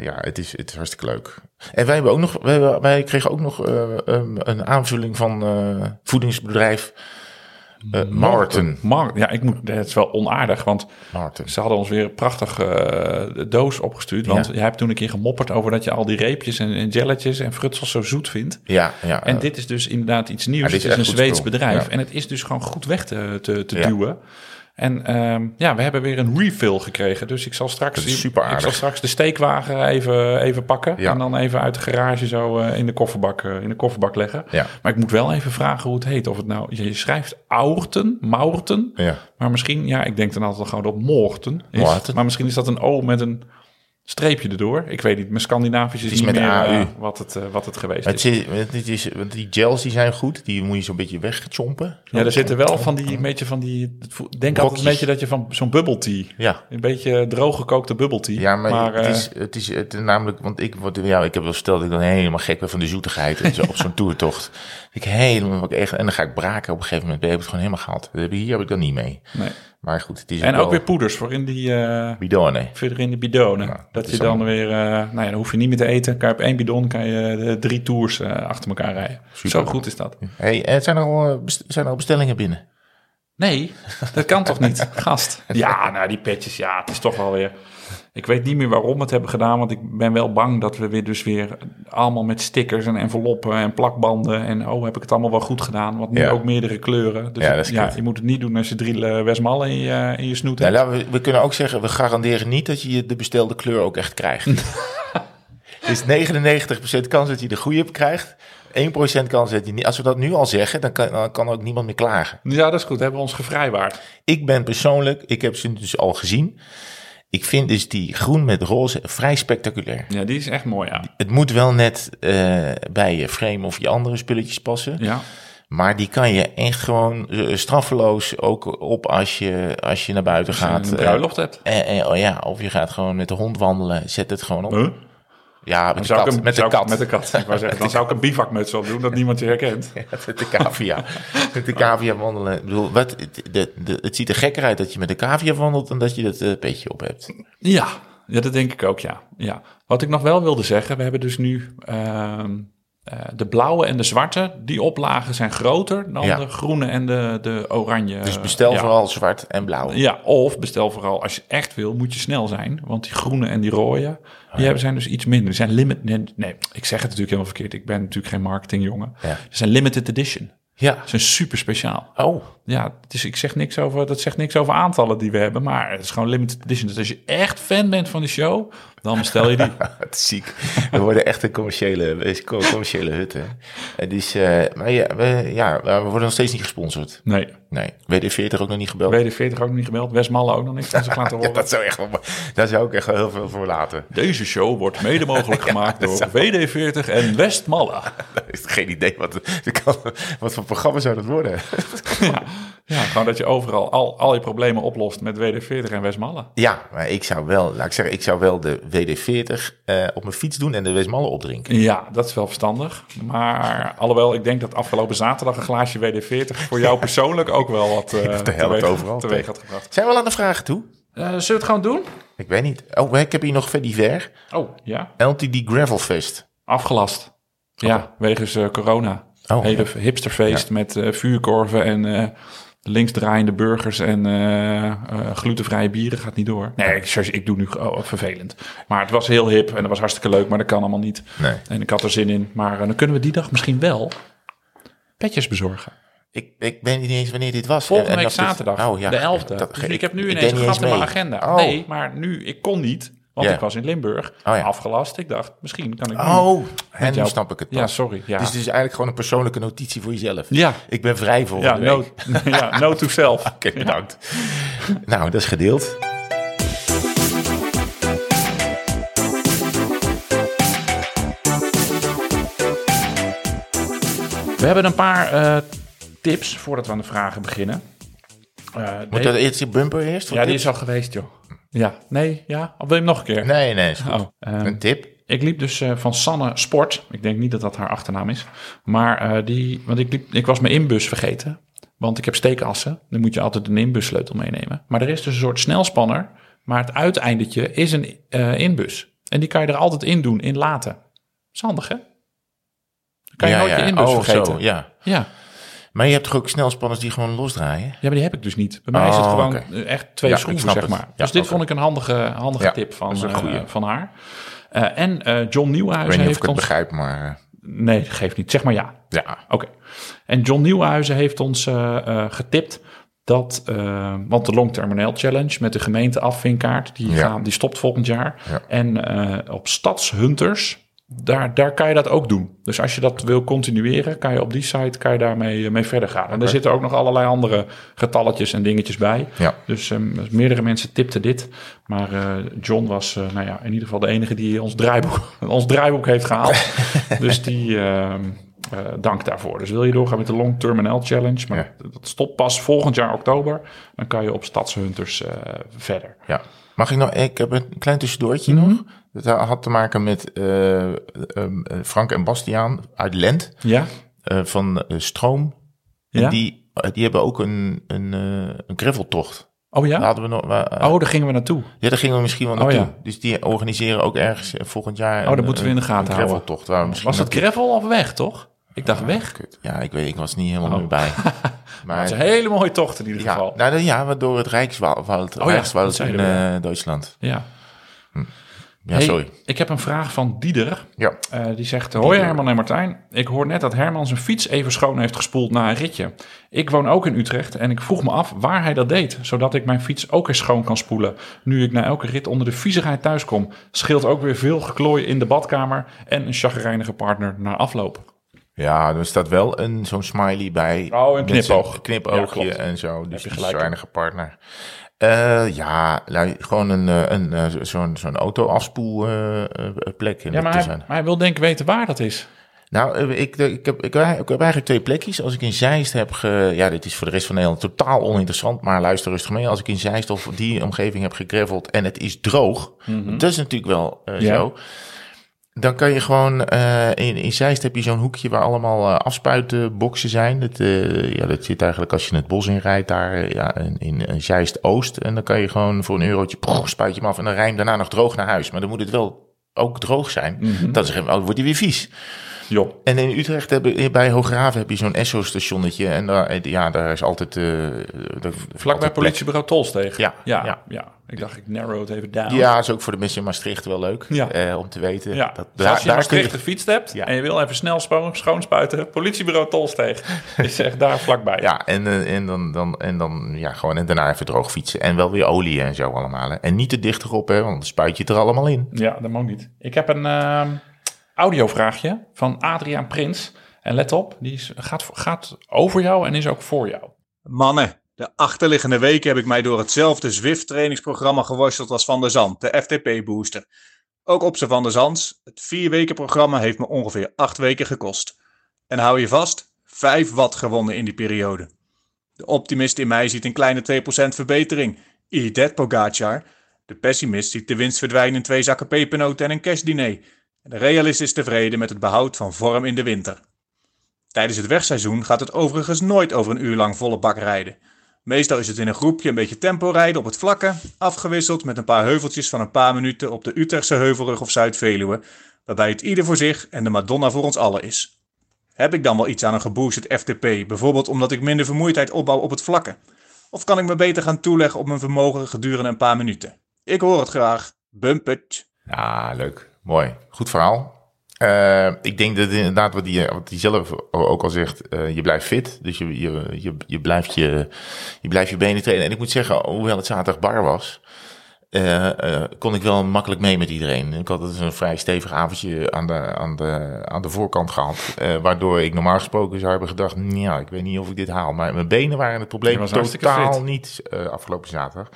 ja, het is, het is hartstikke leuk. En wij, hebben ook nog, wij, wij kregen ook nog eh, een, een aanvulling van voedingsbedrijf eh Martin.
Mar ja, ik moet, het is wel onaardig, want
Martin.
ze hadden ons weer een prachtige eh, doos opgestuurd. Want
Ja.
jij hebt toen een keer gemopperd over dat je al die reepjes en, en jelletjes en frutsels zo zoet vindt.
Ja, ja.
En
eh,
dit is dus inderdaad iets nieuws.
Ja, dit
het
is
is een Zweeds bedrijf.
Ja.
En het is dus gewoon goed weg te, te, duwen. En ehm, ja, we hebben weer een refill gekregen. Dus ik zal straks, ik zal straks de steekwagen even, even pakken.
Ja.
En dan even uit de garage zo eh, in, de kofferbak, eh, in de kofferbak leggen.
Ja.
Maar ik moet wel even vragen hoe het heet. Of het nou, je schrijft Aurten, Maurten.
ja.
Maar misschien, ja, ik denk dan altijd gewoon dat Moorten is.
Moorten.
Maar misschien is dat een O met een streepje erdoor. Ik weet niet, mijn Scandinavisch is,
Het is
niet
met
meer
AU.
eh, wat, het, eh, wat het geweest
Het
is.
is, het is, want die gels die zijn goed. Die moet je zo'n beetje wegchompen.
Ja, er zitten wel van die, een beetje van die, het denk altijd een beetje dat je van zo'n bubble tea,
Ja.
een beetje drooggekookte bubble tea.
Ja, maar, het,
eh,
is, het is het, is namelijk, want ik, word, ja, ik heb wel verteld dat ik dan helemaal gek ben van de zoetigheid en zo, op zo'n toertocht. Ik helemaal, echt, en dan ga ik braken op een gegeven moment. Dan heb ik het gewoon helemaal gehad. Hier heb ik dan niet mee.
nee.
Maar goed, is
En ook
wel
weer poeders voor in die, eh
bidon, nee.
verder in de bidonen.
dat
je dan
allemaal-
weer, eh, nou ja, dan hoef je niet meer te eten. Kan je op één bidon kan je eh, drie tours eh, achter elkaar rijden.
Super.
Zo goed is dat.
Hey, zijn er al, eh, zijn er al bestellingen binnen?
Nee, dat kan toch niet, gast? Ja, nou die petjes, ja, het is toch wel weer... Ik weet niet meer waarom we het hebben gedaan, want ik ben wel bang dat we weer dus weer allemaal met stickers en enveloppen en plakbanden en oh, heb ik het allemaal wel goed gedaan? Want nu
Ja.
ook meerdere kleuren. Dus
Ja, dat is
je moet het niet doen als je drie eh, Westmallen in je, in je snoet
Nou,
hebt.
laten we, we kunnen ook zeggen, we garanderen niet dat je de bestelde kleur ook echt krijgt. Is 99% kans dat je de goede krijgt. 1% kans dat je niet. Als we dat nu al zeggen, dan kan, dan kan ook niemand meer klagen.
Ja, dat is goed. Hebben we ons gevrijwaard.
Ik ben persoonlijk, ik heb ze dus al gezien. Ik vind dus die groen met roze vrij spectaculair.
Ja, die is echt mooi, ja.
Het moet wel net eh, bij je frame of je andere spulletjes passen.
Ja,
Maar die kan je echt gewoon eh, straffeloos ook op als je, als je naar buiten
als je
gaat.
een
eh,
bruiloft hebt.
en, en- oh ja, of je gaat gewoon met de hond wandelen. Zet het gewoon op.
Huh?
Ja, met
Dan
de
zou ik
kat.
een,
Met de
zou
kat.
Met de kat. Ik wou zeggen, dan zou ik een bivakmuts op doen, dat niemand je herkent.
met de cavia. met de cavia wandelen. Ik bedoel, wat, het, de, de, het ziet er gekker uit dat je met de cavia wandelt dan dat je dat eh, petje op hebt.
Ja, ja, dat denk ik ook, ja. ja. Wat ik nog wel wilde zeggen, we hebben dus nu ehm, eh, de blauwe en de zwarte. Die oplagen zijn groter dan
Ja.
de groene en de, de oranje.
Dus bestel
ja.
vooral zwart en blauw.
Ja, of bestel vooral, als je echt wil, moet je snel zijn. Want die groene en die rode, die hebben, zijn dus iets minder. Die zijn limit, nee, nee, ik zeg het natuurlijk helemaal verkeerd. Ik ben natuurlijk geen marketingjongen.
Ja.
Ze zijn limited edition.
Ja.
Ze zijn super speciaal.
Oh,
Ja, dus ik zeg niks over, dat zegt niks over aantallen die we hebben, maar het is gewoon limited edition. Dus als je echt fan bent van de show, dan bestel je die.
het is ziek. We worden echt een commerciële, commerciële hut, hè. Het is, eh, maar ja we, ja, we worden nog steeds niet gesponsord.
Nee,
Nee, WD-40 ook nog niet gebeld.
WD-40 ook niet gebeld, Westmalle ook nog niks zich laten
Ja, dat zou, echt wel, daar zou ik echt wel heel veel voor laten.
Deze show wordt mede mogelijk gemaakt door WD-40 en Westmalle.
Geen idee wat, wat voor programma zou dat worden.
Ja, ja, gewoon dat je overal al, al je problemen oplost met WD-40 en Westmalle.
Ja, maar ik zou wel, laat ik zeggen, ik zou wel de WD-40 eh, op mijn fiets doen en de Westmalle opdrinken.
Ja, dat is wel verstandig. Maar alhoewel, ik denk dat afgelopen zaterdag een glaasje WD-40 voor jou persoonlijk ook wel wat uh,
de helft
teweeg,
overal
teweeg had gebracht.
Zijn we al aan de vragen toe?
Uh, zullen we het gewoon doen?
Ik weet niet. Oh, ik heb hier nog Vediver.
Oh, ja.
LTD Gravelfest.
Afgelast. Ja, wegens uh, corona.
Oh,
Hele
ja.
hipsterfeest
Ja.
met uh, vuurkorven en uh, linksdraaiende burgers en uh, glutenvrije bieren gaat niet door. Nee, ik, ik doe nu oh, vervelend. Maar het was heel hip en dat was hartstikke leuk, maar dat kan allemaal niet.
Nee.
En ik had er zin in. Maar dan kunnen we die dag misschien wel petjes bezorgen.
Ik, ik weet niet eens wanneer dit was.
Volgende
En- en
week
dit-
zaterdag,
Oh, ja.
de 11e.
Dat-
Dus ik heb nu ineens een gat in mijn agenda.
Oh.
Nee, maar nu, ik kon niet. Want
Ja.
ik was in Limburg,
Oh ja.
afgelast. Ik dacht, misschien kan ik.
Oh, en nu snap ik het
Ja,
pas.
sorry. Ja,
Dus het is eigenlijk gewoon een persoonlijke notitie voor jezelf.
ja.
Ik ben vrij
ja, no,
week.
ja, no to self.
Oké, bedankt. Nou, dat is gedeeld.
We hebben een paar eh, tips voordat we aan de vragen beginnen. Eh,
Moet dat eerst die bumper eerst?
ja, die is al geweest, joh. Ja, nee, ja. Of wil je hem nog een keer?
Nee, nee, is goed.
Oh, ehm,
Een tip?
Ik liep dus eh, van Sanne Sport. Ik denk niet dat dat haar achternaam is. Maar eh, die, want ik, liep, ik was mijn inbus vergeten. Want ik heb steekassen. Dan moet je altijd een inbussleutel meenemen. Maar er is dus een soort snelspanner. Maar het uiteindetje is een eh, inbus. En die kan je er altijd in doen, in laten. Dat is handig, hè? Dan kan je
ja,
nooit
ja.
je inbus
oh,
vergeten.
Zo, ja.
Ja.
Maar je hebt toch ook snelspanners die gewoon losdraaien?
ja, maar die heb ik dus niet. Bij mij is het
Oh,
gewoon eh, echt twee
Ja,
schroeven, zeg
het.
maar.
Ja,
dus dit vond ik een handige, handige
Ja,
tip van, eh, van haar. Eh, en John
Ik weet niet of
heeft
ik het begrijp, maar...
Nee, geeft niet. Zeg maar ja.
Ja,
Oké. En John Nieuwhuizen heeft ons getipt dat, want de Long Terminal Challenge met de gemeente afvinkaart, die,
Ja.
gaan, die stopt volgend jaar.
Ja.
En op Stadshunters, daar, daar kan je dat ook doen. Dus als je dat wil continueren, kan je op die site kan je daarmee eh, mee verder gaan. En er zitten ook nog allerlei andere getalletjes en dingetjes bij.
ja.
Dus ehm, meerdere mensen tipten dit. Maar eh, John was, eh, nou ja, in ieder geval de enige die ons draaiboek, ons draaiboek heeft gehaald. dus die ehm, eh, dank daarvoor. Dus wil je doorgaan met de Long Terminal Challenge, maar
Ja.
dat stopt pas volgend jaar oktober. Dan kan je op Stadshunters verder.
Ja. Mag ik nog? Ik heb een klein tussendoortje
Mhm.
nog. Dat had te maken met eh, ehm, eh, Frank en Bastiaan uit Lent
Ja?
eh, van Stroom. En
Ja?
die, die hebben ook een, een, een graveltocht.
Oh ja?
hadden we nog. eh,
Oh, daar gingen we naartoe.
Ja, daar gingen we misschien wel
Oh,
naartoe.
ja.
Dus die organiseren ook ergens volgend jaar.
Oh, dat moeten we in de gaten houden.
graveltocht. Waar we misschien
Was het
naartoe-
gravel of weg, toch? Ik dacht weg.
Kut. Ja, ik weet, ik was niet helemaal
Oh.
meer bij.
Maar het is een hele mooie tocht in ieder
ja,
geval.
nou, ja, door het Rijkswoud,
ja,
Rijkswoud
dat
in
je, ja.
Duitsland.
Ja. Hey. Ik heb een vraag van Dieder.
Ja.
Eh, die zegt: Hoi Herman en Martijn. Ik hoor net dat Herman zijn fiets even schoon heeft gespoeld na een ritje. Ik woon ook in Utrecht en ik vroeg me af waar hij dat deed. Zodat ik mijn fiets ook eens schoon kan spoelen. Nu ik na elke rit onder de viezigheid thuis kom. Scheelt ook weer veel geklooi in de badkamer. En een chagrijnige partner na afloop.
Ja, er staat wel een, zo'n smiley bij.
Oh, een knipoog.
Knipoogje en zo. Dus
gelijk.
zuinige partner. Eh, ja, lui- gewoon een, eh, een, eh, zo'n zo'n auto-afspoelplek
Ja, maar hij, maar hij wil denk ik weten waar dat is.
Nou, ik, ik, heb, ik, heb eigenlijk twee plekjes. Als ik in Zeist heb ge... Ja, dit is voor de rest van Nederland totaal oninteressant. Maar luister rustig mee. Als ik in Zeist of die omgeving heb gegraveld en het is droog. Dat is natuurlijk wel
Mhm. Ja.
zo. Dan kan je gewoon... eh, in, in Zeist heb je zo'n hoekje waar allemaal eh, afspuitboxen zijn. Dat, eh, ja, dat zit eigenlijk als je het bos in rijdt daar ja, in, in, in Zeist-Oost. En dan kan je gewoon voor een eurotje... poch, spuit je hem af en dan rij je hem daarna nog droog naar huis. Maar dan moet het wel ook droog zijn.
Mhm.
Dan, is, het- dan wordt hij weer vies.
Joh.
En in Utrecht hebben bij Hooggraven heb je zo'n Esso-stationnetje. En daar, ja, daar is altijd...
Vlakbij politiebureau Tolsteeg.
Ja,
ja,
ja.
ja. Ik dacht, ik narrow het even down.
Ja, is ook voor de mensen in Maastricht wel leuk
Ja.
eh, om te weten.
Ja,
dat,
dus als je in
kun
Maastricht gefietst hebt
Ja.
en je wil even snel schoonspuiten, politiebureau Tolsteeg is echt daar vlakbij.
Ja, en, eh, en, dan, dan, en dan ja, gewoon en daarna even droog fietsen. En wel weer olie en zo allemaal. Hè. En niet te dicht erop, hè, want dan spuit je het er allemaal in.
Ja, dat mag niet. Ik heb een ehm, audiovraagje van Adriaan Prins. En let op, die gaat, gaat over jou en is ook voor jou.
Mannen, de achterliggende weken heb ik mij door hetzelfde Zwift-trainingsprogramma geworsteld als Van der Zand, de FTP-booster. Ook op zijn Van der Zands, het vier weken programma heeft me ongeveer acht weken gekost. En hou je vast, 5 watt gewonnen in die periode. De optimist in mij ziet een kleine 2% verbetering. Idet Pogacar. De pessimist ziet de winst verdwijnen in twee zakken pepernoten en een kerstdiner. De realist is tevreden met het behoud van vorm in de winter. Tijdens het wegseizoen gaat het overigens nooit over een uur lang volle bak rijden. Meestal is het in een groepje een beetje tempo rijden op het vlakke, afgewisseld met een paar heuveltjes van een paar minuten op de Utrechtse heuvelrug of Zuid-Veluwe, waarbij het ieder voor zich en de Madonna voor ons allen is. Heb ik dan wel iets aan een geboosterd FTP, bijvoorbeeld omdat ik minder vermoeidheid opbouw op het vlakke? Of kan ik me beter gaan toeleggen op mijn vermogen gedurende een paar minuten? Ik hoor het graag. Bump it.
Ja, leuk. Mooi. Goed verhaal. Eh, ik denk dat inderdaad wat hij wat die zelf ook al zegt, eh, je blijft fit. Dus je, je, je, je, blijft je, je blijft je benen trainen. En ik moet zeggen, hoewel het zaterdag bar was, eh, kon ik wel makkelijk mee met iedereen. Ik had dus een vrij stevig avondje aan de, aan de, aan de voorkant gehad. eh, waardoor ik normaal gesproken zou hebben gedacht... ja, ik weet niet of ik dit haal. Maar mijn benen waren het probleem totaal
fit.
niet afgelopen zaterdag.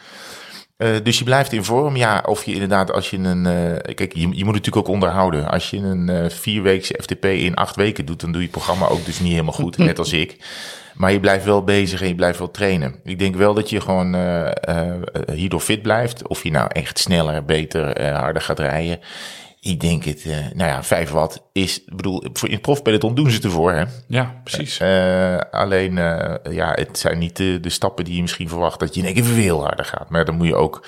Eh, dus je blijft in vorm. Ja, of je inderdaad, als je een. eh, kijk, je, je moet het natuurlijk ook onderhouden. Als je een eh vierweekse FTP in acht weken doet, dan doe je het programma ook dus niet helemaal goed, net als ik. Maar je blijft wel bezig en je blijft wel trainen. Ik denk wel dat je gewoon hierdoor fit blijft. Of je nou echt sneller, beter, harder gaat rijden. Ik denk het, eh, nou ja, 5 watt is, ik bedoel, voor in het profpeloton doen ze het ervoor, hè.
Ja, precies.
Eh, alleen, eh, ja, het zijn niet de, de stappen die je misschien verwacht dat je in één keer veel harder gaat. Maar dan moet je ook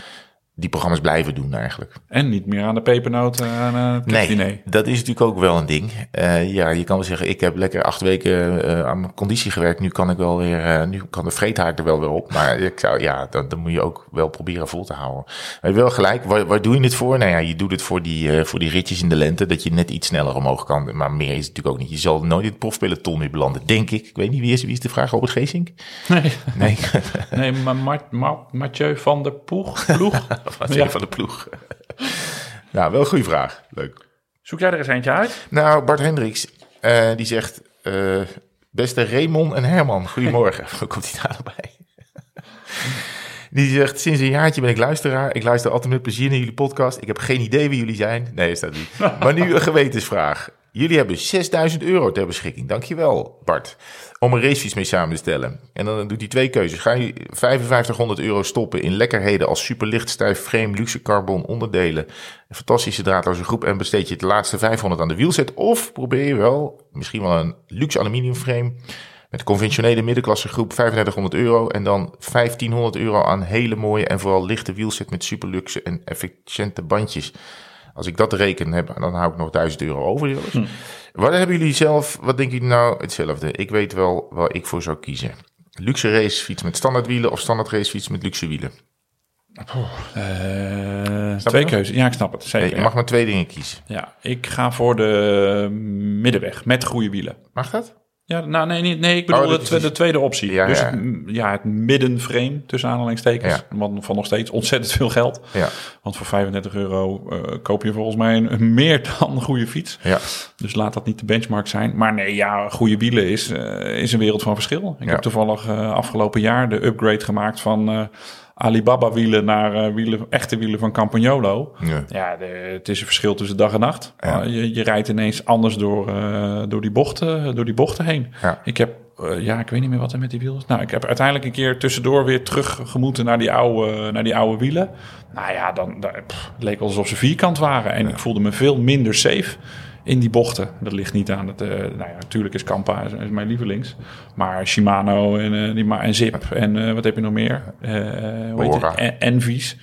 die programma's blijven doen eigenlijk.
En niet meer aan de pepernoten aan eh, het
Nee, dat is natuurlijk ook wel een ding. Eh, ja, je kan wel zeggen, ik heb lekker acht weken eh, aan mijn conditie gewerkt. Nu kan ik wel weer, eh, nu kan de vreethaak er wel weer op. Maar ik zou, ja, dan, dan moet je ook wel proberen vol te houden. Maar je wel gelijk, waar, waar doe je het voor? Nou ja, je doet het voor die, eh, voor die ritjes in de lente, dat je net iets sneller omhoog kan. Maar meer is het natuurlijk ook niet. Je zal nooit in het profpeloton meer belanden, denk ik. Ik weet niet, wie is, wie is de vraag? Robert Geesink?
Nee,
Nee,
nee maar Ma- Ma- Mathieu van der Poeg, ploeg.
wat
Ja.
van de ploeg. nou, wel een goede vraag. Leuk.
Zoek jij er eens eentje uit?
Nou, Bart Hendricks, eh, die zegt... eh, beste Raymond en Herman, goedemorgen. Hoe komt hij daarbij? Die zegt, sinds een jaartje ben ik luisteraar. Ik luister altijd met plezier naar jullie podcast. Ik heb geen idee wie jullie zijn. Nee, is dat niet. Maar nu een gewetensvraag. Jullie hebben 6000 euro ter beschikking. Dankjewel, Bart. Om een racefiets mee samen te stellen. En dan doet hij twee keuzes. Ga je 5500 euro stoppen in lekkerheden als superlicht, stijf frame, luxe carbon onderdelen, een fantastische draadloze groep en besteed je het laatste 500 aan de wielset? Of probeer je wel misschien wel een luxe aluminium frame met conventionele middenklasse groep 3500 euro en dan 1500 euro aan hele mooie en vooral lichte wielset met superluxe en efficiënte bandjes. Als ik dat reken heb, dan hou ik nog 1000 euro over. jongens. Wat hebben jullie zelf, wat denken jullie nou hetzelfde? Ik weet wel waar ik voor zou kiezen. Luxe racefiets met standaard wielen of standaard racefiets met luxe wielen?
Eh, twee keuzes. Ja, ik snap het. Zeker.
Nee, je mag maar twee dingen kiezen.
ja. ik ga voor de middenweg met goede wielen.
Mag dat?
Ja, nou nee, niet, nee ik bedoel
Oh, dat
de,
is
twe- de tweede optie.
Ja,
dus
ja.
Het, ja, het middenframe tussen aanhalingstekens.
Ja.
Want van nog steeds ontzettend veel geld.
Ja.
Want voor 35 euro eh, koop je volgens mij een, een meer dan goede fiets.
Ja.
Dus laat dat niet de benchmark zijn. Maar nee, ja, goede wielen is, eh, is een wereld van verschil. Ik heb toevallig eh, afgelopen jaar de upgrade gemaakt van Alibaba wielen naar eh, wielen, echte wielen van Campagnolo.
Ja.
Ja, de, het is een verschil tussen dag en nacht.
Ja.
Uh, je, je rijdt ineens anders door, eh, door, die, bochten, door die bochten heen.
Ja.
Ik heb, eh, ja, ik weet niet meer wat er met die wielen is. Nou, ik heb uiteindelijk een keer tussendoor weer teruggemoeten naar die oude, naar die oude wielen. Nou ja, dan, dan pff, het leek alsof ze vierkant waren. En ik voelde me veel minder safe in die bochten. Dat ligt niet aan het... eh, nou ja, natuurlijk is Kampa is, is mijn lievelings. Maar Shimano en, eh, die, en Zip en eh, wat heb je nog meer? Het? En- Envies.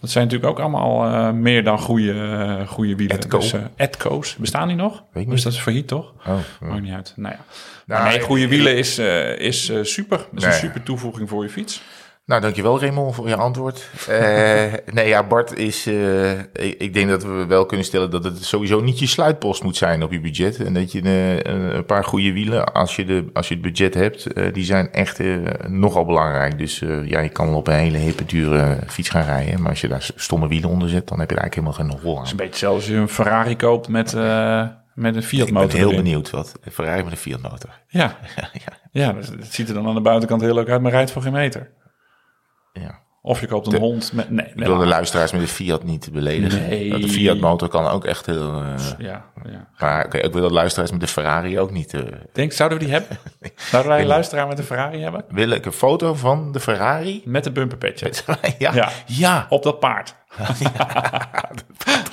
Dat zijn natuurlijk ook allemaal meer dan goede, goede wielen. Dus, eh, Etco's, bestaan die nog?
Weet
Dus dat is failliet, toch?
Oh, ja.
Maakt niet uit. Nou ja.
Nou,
nee, goede wielen is, is super. Dat is
Nee.
een super toevoeging voor je fiets.
Nou, dankjewel Raymond voor je antwoord. Eh, nee, ja, Bart is... eh, ik, ik denk dat we wel kunnen stellen dat het sowieso niet je sluitpost moet zijn op je budget. En dat je eh, een, paar goede wielen, als je, de, als je het budget hebt, die zijn echt nogal belangrijk. Dus ja, je kan wel op een hele hippe, dure fiets gaan rijden. Maar als je daar stomme wielen onder zet, dan heb je eigenlijk helemaal geen hol aan.
Het is een beetje zelfs als je een Ferrari koopt met, met een Fiat
Ik ben
motor.
heel
erin.
benieuwd wat. Ferrari met een Fiat motor.
Ja,
ja,
ja het ziet er dan aan de buitenkant heel leuk uit, maar rijdt voor geen meter.
Ja.
Of je koopt een
De-
hond met... Nee,
wil de luisteraars met de Fiat niet beledigen.
Nee.
Dat de Fiat motor kan ook echt heel... eh,
Ja, ja.
maar oké, ik wil de luisteraars met de Ferrari ook niet... eh,
Denk, zouden we die hebben? Zouden wij een luisteraar met een Ferrari hebben?
Wil ik een foto van de Ferrari?
Met een bumperpetje.
ja.
Ja.
ja.
Op dat paard.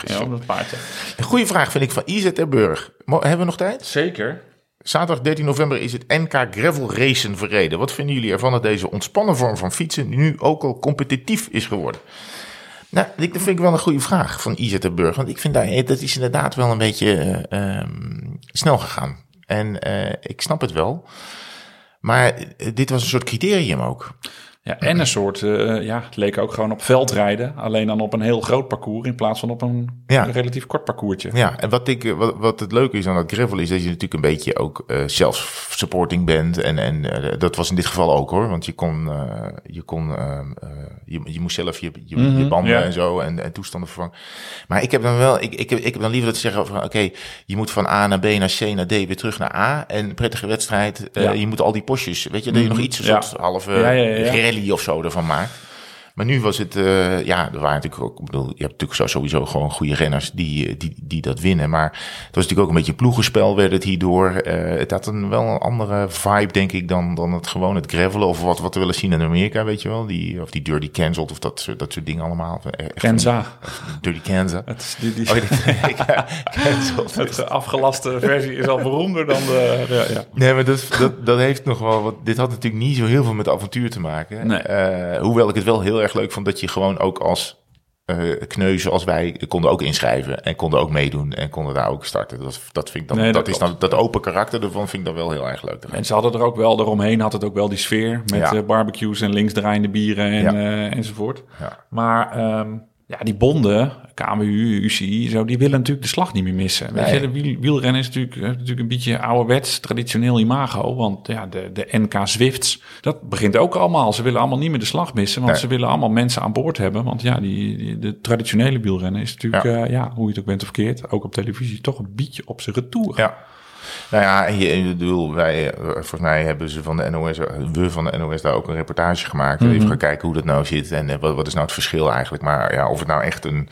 Ja, op dat paardje.
Een goede vraag vind ik van IZ Burg. Mo- Hebben we nog tijd?
Zeker.
Zaterdag 13 november is het NK Gravel Racen verreden. Wat vinden jullie ervan dat deze ontspannen vorm van fietsen nu ook al competitief is geworden? Nou, dat vind ik wel een goede vraag van IZ Burg. Want ik vind dat, dat is inderdaad wel een beetje eh, ehm, snel gegaan. En eh, ik snap het wel. Maar eh, dit was een soort criterium ook.
Ja, en een soort, eh, ja, het leek ook gewoon op veldrijden. Alleen dan op een heel groot parcours in plaats van op een
Ja.
relatief kort parcoursje.
Ja, en wat, ik, eh, wat, wat het leuke is aan dat gravel is dat je natuurlijk een beetje ook eh self-supporting bent. En, en dat was in dit geval ook hoor. Want je kon, je, kon eh, eh, je, je moest zelf je, je, je banden
ja.
en zo en, en toestanden vervangen. Maar ik heb dan wel, ik, ik, heb, ik heb dan liever dat ze zeggen van oké, je moet van A naar B naar C naar D weer terug naar A. En prettige wedstrijd,
Ja.
je moet al die postjes, weet je, dat je nog iets, een soort halve
Ja, ja, ja, ja.
Of zo ervan maakt. Maar nu was het, eh, ja, er waren natuurlijk ook, ik bedoel, je hebt natuurlijk zo- sowieso gewoon goede renners die, eh, die, die dat winnen. Maar het was natuurlijk ook een beetje een ploegenspel werd het hierdoor. Eh, het had een wel een andere vibe, denk ik, dan, dan het gewoon het gravelen of wat, wat we willen zien in Amerika, weet je wel. Die, of die Dirty Cancelled of dat, soort- dat soort dingen allemaal.
Kenza.
Dirty.
Het, is die, die,
Oh,
het afgelaste versie is al beroemder dan de... Ja, ja.
Nee, maar dat, dat, dat heeft nog wel wat. Dit had natuurlijk niet zo heel veel met avontuur te maken.
Nee.
Eh, hoewel ik het wel heel erg leuk vond dat je gewoon ook als eh kneuzen als wij konden ook inschrijven en konden ook meedoen en konden daar ook starten. Dat, dat vind ik dan,
Nee,
dat,
dat
is dan dat open karakter ervan vind ik dan wel heel erg leuk.
En ze hadden er ook wel, eromheen had het ook wel die sfeer met
Ja.
eh, barbecues en linksdraaiende bieren en,
Ja.
eh, enzovoort.
Ja.
Maar ehm, ja, die bonden, KMU, UCI, zo, die willen natuurlijk de slag niet meer missen. Weet
Nee.
je, de wiel, wielrennen is natuurlijk, eh, natuurlijk een beetje ouderwets, traditioneel imago. Want ja, de, de NK Zwifts, dat begint ook allemaal. Ze willen allemaal niet meer de slag missen, want
Nee.
ze willen allemaal mensen aan boord hebben. Want ja, die, die- de traditionele wielrennen is natuurlijk,
Ja.
ja. ja, hoe je het ook bent of verkeerd, ook op televisie, toch een beetje op zijn retour.
Ja. Nou ja, je, bedoel, wij, eh, volgens mij hebben ze van de NOS, eh, we van de NOS daar ook een reportage gemaakt. Even gaan kijken hoe dat nou zit en eh, wat, wat is nou het verschil eigenlijk. Maar ja, of het nou echt een,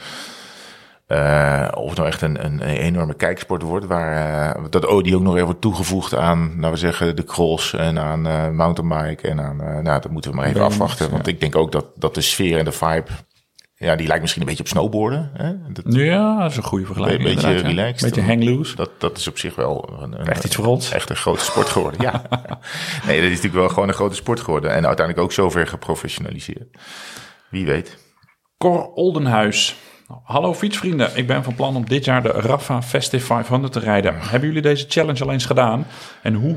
of het nou echt een, een, een enorme kijksport wordt, waar dat oh, die ook nog even wordt toegevoegd aan, nou we zeggen, de cross en aan eh mountainbike en aan, nou dat moeten we maar even afwachten. Want ik denk ook dat, dat de sfeer en de vibe, ja, die lijkt misschien een beetje op snowboarden. Hè? Dat,
Ja, dat is een goede vergelijking.
Een beetje relaxed.
Beetje hang loose.
dat, dat is op zich wel een, een,
Echt iets voor ons.
echt een grote sport geworden. Ja. nee, dat is natuurlijk wel gewoon een grote sport geworden. En uiteindelijk ook zover geprofessionaliseerd. Wie weet.
Cor Oldenhuis. Hallo fietsvrienden, ik ben van plan om dit jaar de Rafa Festive 500 te rijden. Hebben jullie deze challenge al eens gedaan? En hoe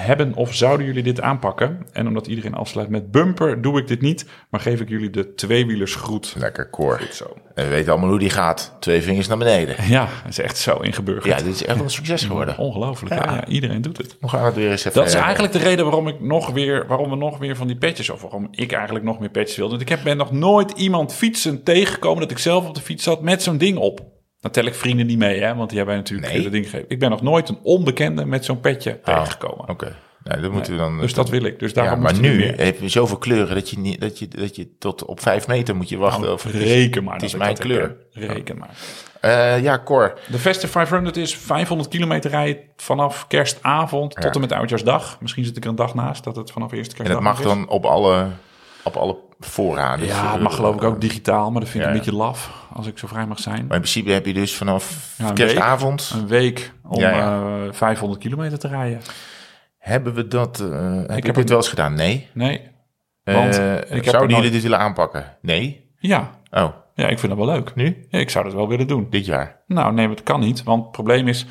hebben of zouden jullie dit aanpakken? En omdat iedereen afsluit met bumper, doe ik dit niet, maar geef ik jullie de tweewielers groet.
Lekker koor.
Zo.
En we weten allemaal hoe die gaat. Twee vingers naar beneden.
Ja, dat is echt zo ingeburgerd.
Ja, dit is echt wel een succes geworden.
Ongelooflijk. Ja. ja, iedereen doet het.
We gaan het weer eens even...
Dat is eigenlijk de reden waarom ik nog weer, waarom we nog weer van die petjes, of waarom ik eigenlijk nog meer petjes wilde. Want ik heb, ben nog nooit iemand fietsen tegengekomen dat ik zelf op de fiets zat met zo'n ding op. Dan tel ik vrienden niet mee, hè, want die hebben natuurlijk
Nee.
dat ding gegeven. Ik ben nog nooit een onbekende met zo'n petje
oh,
tegengekomen.
Oké. Nou, dat moeten we dan...
Dus dat wil ik. Dus
ja,
daarom
maar
moet er
nu
meer.
heb je zoveel kleuren dat je, niet, dat je, dat je tot op vijf meter moet je wachten. of het is-
Reken maar.
Het
dat
is mijn
dat
kleur.
heb. Reken maar.
Eh, ja, Cor.
De Festive 500 is 500 kilometer rijden vanaf kerstavond tot en met oudjaarsdag. Misschien zit ik er een dag naast dat het vanaf eerste
En
kerstdag
het mag
is.
dan op alle, op alle voorraden. Dus,
Ja,
eh,
het mag geloof ik ook digitaal, maar dat vind ik
Ja.
een beetje laf als ik zo vrij mag zijn.
Maar in principe heb je dus vanaf
Ja, een
kerstavond...
Een week om
Ja, ja.
eh, 500 kilometer te rijden.
Hebben we dat... eh heb
heb
ik dit wel eens gedaan? Nee.
Nee. Want
Eh,
ik heb
jullie dit willen aanpakken? Nee.
Ja.
Oh,
ja, ik vind dat wel leuk.
nu?
Ik zou dat wel willen doen.
Dit jaar?
Nou, nee, het kan niet. Want het probleem is,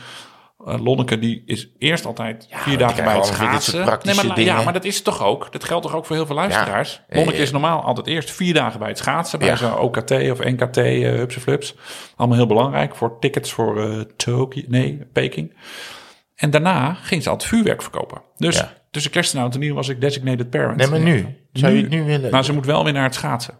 eh, Lonneke die is eerst altijd vier dagen bij het schaatsen.
praktische
nee, maar, ja, maar dat is toch ook? Dat geldt toch ook voor heel veel luisteraars?
Ja.
Lonneke
Eh,
is normaal altijd eerst vier dagen bij het schaatsen. Bij
Ja.
zo'n OKT of NKT, uh, hupse flips. Allemaal heel belangrijk voor tickets voor eh Tokio, nee, Peking. En daarna ging ze altijd vuurwerk verkopen. Dus
Ja.
tussen kerst en oud en nieuw was ik designated parent.
Nee, maar nu? Zou je het nu willen?
Maar ze moet wel weer naar het schaatsen.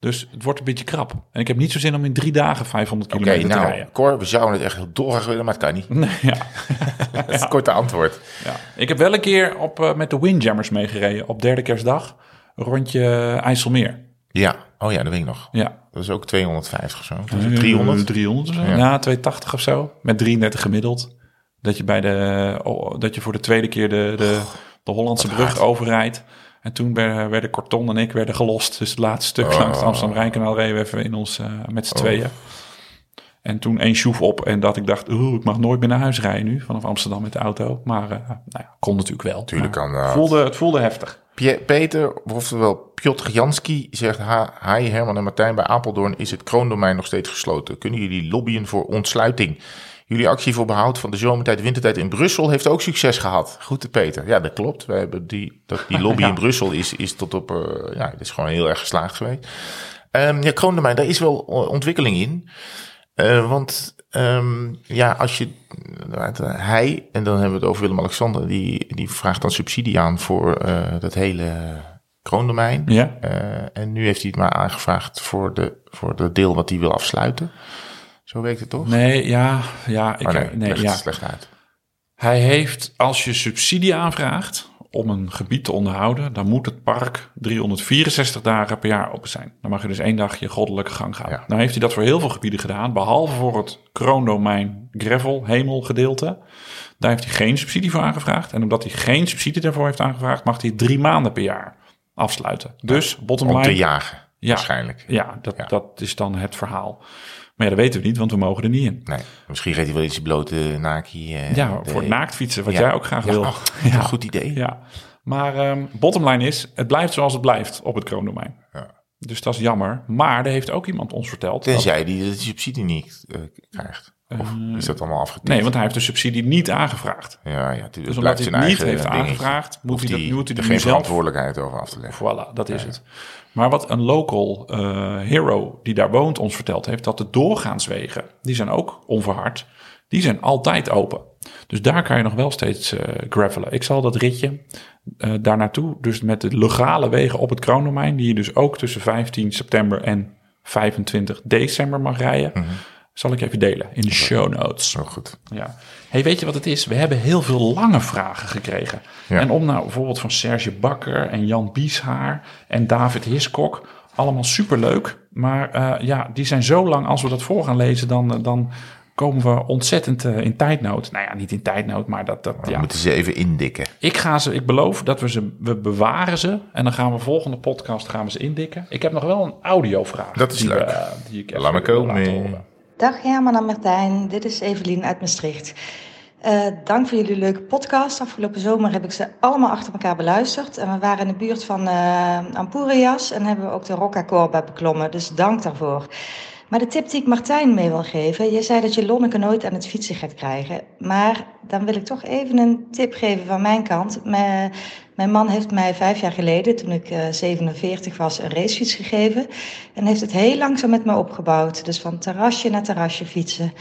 Dus het wordt een beetje krap. En ik heb niet zo zin om in drie dagen 500
Oké,
kilometer te
nou,
rijden.
Cor, we zouden het echt heel dolgraag willen, maar het kan niet.
Nee, ja.
Dat is het korte antwoord.
Ja. Ik heb wel een keer op, eh, met de Windjammers meegereden op derde kerstdag. Een rondje IJsselmeer.
Ja, oh ja, dat weet ik nog.
Ja.
Dat is ook 250 of zo. Dat is 300.
Eh, 300 of zo.
Ja.
Ja. 280 of zo. Met 33 gemiddeld. Dat je, bij de, oh, dat je voor de tweede keer de, de, de Hollandse brug overrijdt. En toen werden, werden Corton en ik werden gelost. Dus het laatste stuk
Oh.
langs het Amsterdam-Rijnkanaal reden we even in ons, eh, met z'n tweeën. En toen één schroef op en dat ik dacht, oeh, ik mag nooit meer naar huis rijden nu vanaf Amsterdam met de auto. Maar eh, nou ja, kon natuurlijk wel.
Tuurlijk kan dat.
Voelde, het voelde heftig.
Peter, oftewel Piotr Janski, zegt... "Ha- Hi Herman en Martijn, bij Apeldoorn is het kroondomein nog steeds gesloten. Kunnen jullie lobbyen voor ontsluiting? Jullie actie voor behoud van de zomertijd, wintertijd in Brussel heeft ook succes gehad. Goed, Peter. Ja, dat klopt. We hebben die, dat, die lobby
Ja.
in Brussel is, is tot op, eh, ja, het is gewoon heel erg geslaagd geweest. Ehm ja, Kroondomein, daar is wel eh, ontwikkeling in. Eh, want ehm, ja, als je uh, hij, en dan hebben we het over Willem-Alexander, die, die vraagt dan subsidie aan voor eh, dat hele kroondomein.
Ja.
Eh, en nu heeft hij het maar aangevraagd voor de, voor de deel wat hij wil afsluiten. Zo werkt het toch?
Nee, ja, ja. Ik,
Oh, nee,
ja.
slecht uit.
Hij heeft, als je subsidie aanvraagt om een gebied te onderhouden, dan moet het park 364 dagen per jaar open zijn. Dan mag je dus één dag je goddelijke gang gaan.
Ja.
Nou heeft hij dat voor heel veel gebieden gedaan, behalve voor het kroondomein gravel hemelgedeelte. Daar heeft hij geen subsidie voor aangevraagd. En omdat hij geen subsidie daarvoor heeft aangevraagd, mag hij drie maanden per jaar afsluiten. Dus, bottom
Om
line...
te jagen,
Ja.
waarschijnlijk.
Ja, dat,
Ja.
dat is dan het verhaal. Maar ja, dat weten we niet, want we mogen er niet in.
Nee, misschien reed hij wel iets blote naki. eh,
Ja,
de-
voor het naaktfietsen, wat
Ja.
jij ook graag
Ja,
wil.
oh, wat een goed idee.
Ja, maar ehm bottom line is, het blijft zoals het blijft op het kroondomein.
Ja.
Dus dat is jammer. Maar er heeft ook iemand ons verteld. dat-
Tenzij hij de subsidie niet eh, krijgt. Of is dat allemaal afgetikt?
nee, want hij heeft de subsidie niet aangevraagd.
Ja, ja.
Dus omdat hij het niet heeft
dingetje.
aangevraagd, moet hij, dat, moet hij
er geen
zelf...
verantwoordelijkheid over af te leggen.
Voilà, dat is het. Maar wat een local eh, hero die daar woont ons verteld heeft, dat de doorgaanswegen, die zijn ook onverhard, die zijn altijd open. Dus daar kan je nog wel steeds eh gravelen. Ik zal dat ritje eh, daar naartoe, dus met de legale wegen op het kroondomein, die je dus ook tussen 15 september en 25 december mag rijden, zal ik even delen in de show notes.
Zo goed.
Ja. Hey, weet je wat het is? We hebben heel veel lange vragen gekregen.
Ja.
En om nou bijvoorbeeld van Serge Bakker en Jan Bieshaar en David Hiskok, allemaal superleuk. Maar eh, ja, die zijn zo lang, als we dat voor gaan lezen, dan, eh, dan komen we ontzettend eh, in tijdnood. Nou ja, niet in tijdnood, maar dat, dat ja.
moeten ze even indikken.
Ik ga ze, ik beloof dat we ze, we bewaren ze. En dan gaan we volgende podcast gaan we ze indikken. Ik heb nog wel een audiovraag.
Dat is
die
leuk.
we- die ik
Laat me komen.
Dag Herman en Martijn, dit is Evelien uit Maastricht. Eh, dank voor jullie leuke podcast. Afgelopen zomer heb ik ze allemaal achter elkaar beluisterd. En we waren in de buurt van eh Ampurias en hebben we ook de Rocca Corba beklommen. Dus dank daarvoor. Maar de tip die ik Martijn mee wil geven. Je zei dat je Lonneke nooit aan het fietsen gaat krijgen. Maar dan wil ik toch even een tip geven van mijn kant. Mijn, mijn man heeft mij vijf jaar geleden, toen ik eh, 47 was, een racefiets gegeven. En heeft het heel langzaam met me opgebouwd. Dus van terrasje naar terrasje fietsen.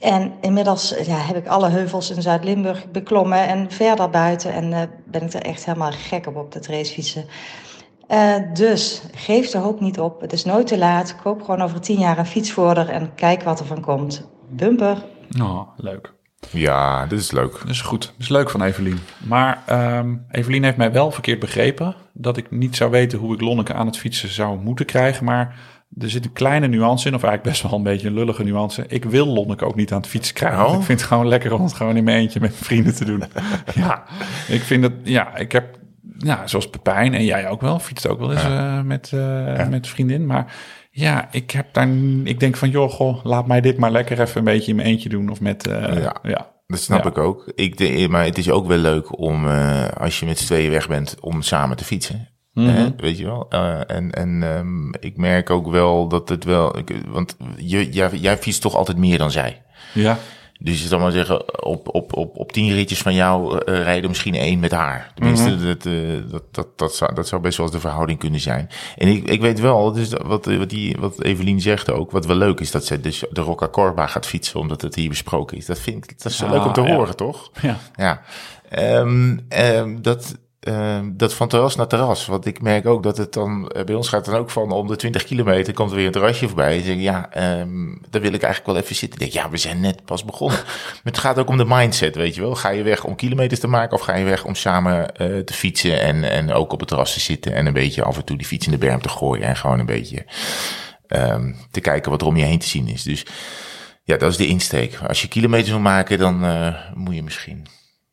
En inmiddels ja, heb ik alle heuvels in Zuid-Limburg beklommen en verder buiten. En eh, ben ik er echt helemaal gek op, op dat racefietsen. Eh, dus geef de hoop niet op. Het is nooit te laat. Koop gewoon over tien jaar een fietsvoerder en kijk wat er van komt. Bumper.
Oh, leuk.
Ja, dit is leuk.
Dat is goed. Dat is leuk van Evelien. Maar ehm Evelien heeft mij wel verkeerd begrepen. Dat ik niet zou weten hoe ik Lonneke aan het fietsen zou moeten krijgen. Maar er zit een kleine nuance in. Of eigenlijk best wel een beetje een lullige nuance. Ik wil Lonneke ook niet aan het fietsen krijgen.
Oh.
Ik vind het gewoon lekker om het gewoon in mijn eentje met mijn vrienden te doen. ja, ik vind het... Ja, ik heb... Ja, zoals Pepijn en jij ook wel. Fietst ook wel eens eh, met, eh, met vriendin. Maar ja, ik heb daar... Ik denk van, joh, goh, laat mij dit maar lekker even een beetje in mijn eentje doen. Of met... eh,
Ja.
ja.
Dat snap ik ook. Ik, de, maar het is ook wel leuk om, als je met z'n tweeën weg bent, om samen te fietsen.
Mhm.
Hè, weet je wel? En en ehm, ik merk ook wel dat het wel... Ik, want je, jij, jij fietst toch altijd meer dan zij.
Ja,
Dus je zal maar zeggen, op, op, op, op tien ritjes van jou eh, rijden misschien één met haar. Tenminste,
Mhm.
dat, eh, dat, dat, dat, zou, dat zou best wel eens de verhouding kunnen zijn. En ik, ik weet wel, dus wat, wat, die, wat Evelien zegt ook, wat wel leuk is, dat ze dus de Rocca Corba gaat fietsen, omdat het hier besproken is. Dat vind ik, dat is
Ah,
leuk om te
ja.
horen, toch?
ja.
Ja, Ehm, ehm, dat, ehm, dat van terras naar terras. Want ik merk ook dat het dan, eh, bij ons gaat het dan ook van om de 20 kilometer komt er weer een terrasje voorbij. En zeg ik, ja, ehm, daar wil ik eigenlijk wel even zitten. Ik denk, ja, we zijn net pas begonnen. maar het gaat ook om de mindset, weet je wel. Ga je weg om kilometers te maken of ga je weg om samen eh, te fietsen en, en ook op het terras te zitten en een beetje af en toe die fiets in de berm te gooien en gewoon een beetje ehm, te kijken wat er om je heen te zien is. Dus ja, dat is de insteek. Als je kilometers wil maken, dan eh, moet je misschien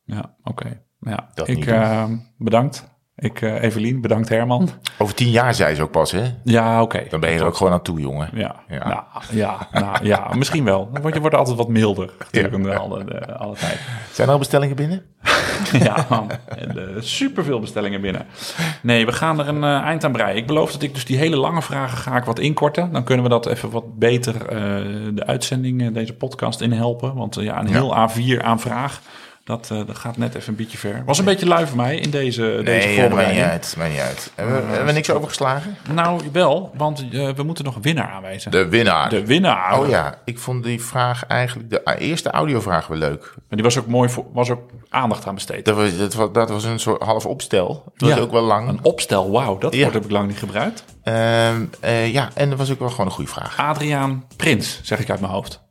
Ja, oké. Ja,
Dat
ik eh, bedankt. Ik, eh Evelien, bedankt Herman.
Over tien jaar zei ze ook pas, hè?
Ja, oké.
Dan ben je er ook gewoon aan toe, jongen.
Ja,
Ja.
Nou, ja, nou, ja, misschien wel. Word je wordt altijd wat milder.
Ja.
alle, de, alle tijd.
Zijn er al bestellingen binnen?
ja, man. En uh, superveel bestellingen binnen. Nee, we gaan er een uh, eind aan breien. Ik beloof dat ik dus die hele lange vragen ga ik wat inkorten. Dan kunnen we dat even wat beter uh, de uitzending, deze podcast in helpen. Want ja, een heel A4 aan vraag dat, uh, dat gaat net even een beetje ver. Was een beetje lui voor mij in deze,
nee,
deze
ja, voorbereiding. Nee, niet uit. niet uit. Hebben we, uh, hebben we niks overgeslagen?
Nou, wel, want uh, we moeten nog een winnaar aanwijzen.
De winnaar?
De winnaar.
Oh ja, ik vond die vraag eigenlijk, de eerste audiovraag wel leuk.
Maar die was ook mooi, voor, was ook aandacht aan besteed.
Dat was, dat was, dat was een soort half opstel. Dat was ook wel lang.
Een opstel, wauw, dat woord heb ik lang niet gebruikt.
Ehm, ja, en dat was ook wel gewoon een goede vraag.
Adriaan Prins, zeg ik uit mijn hoofd.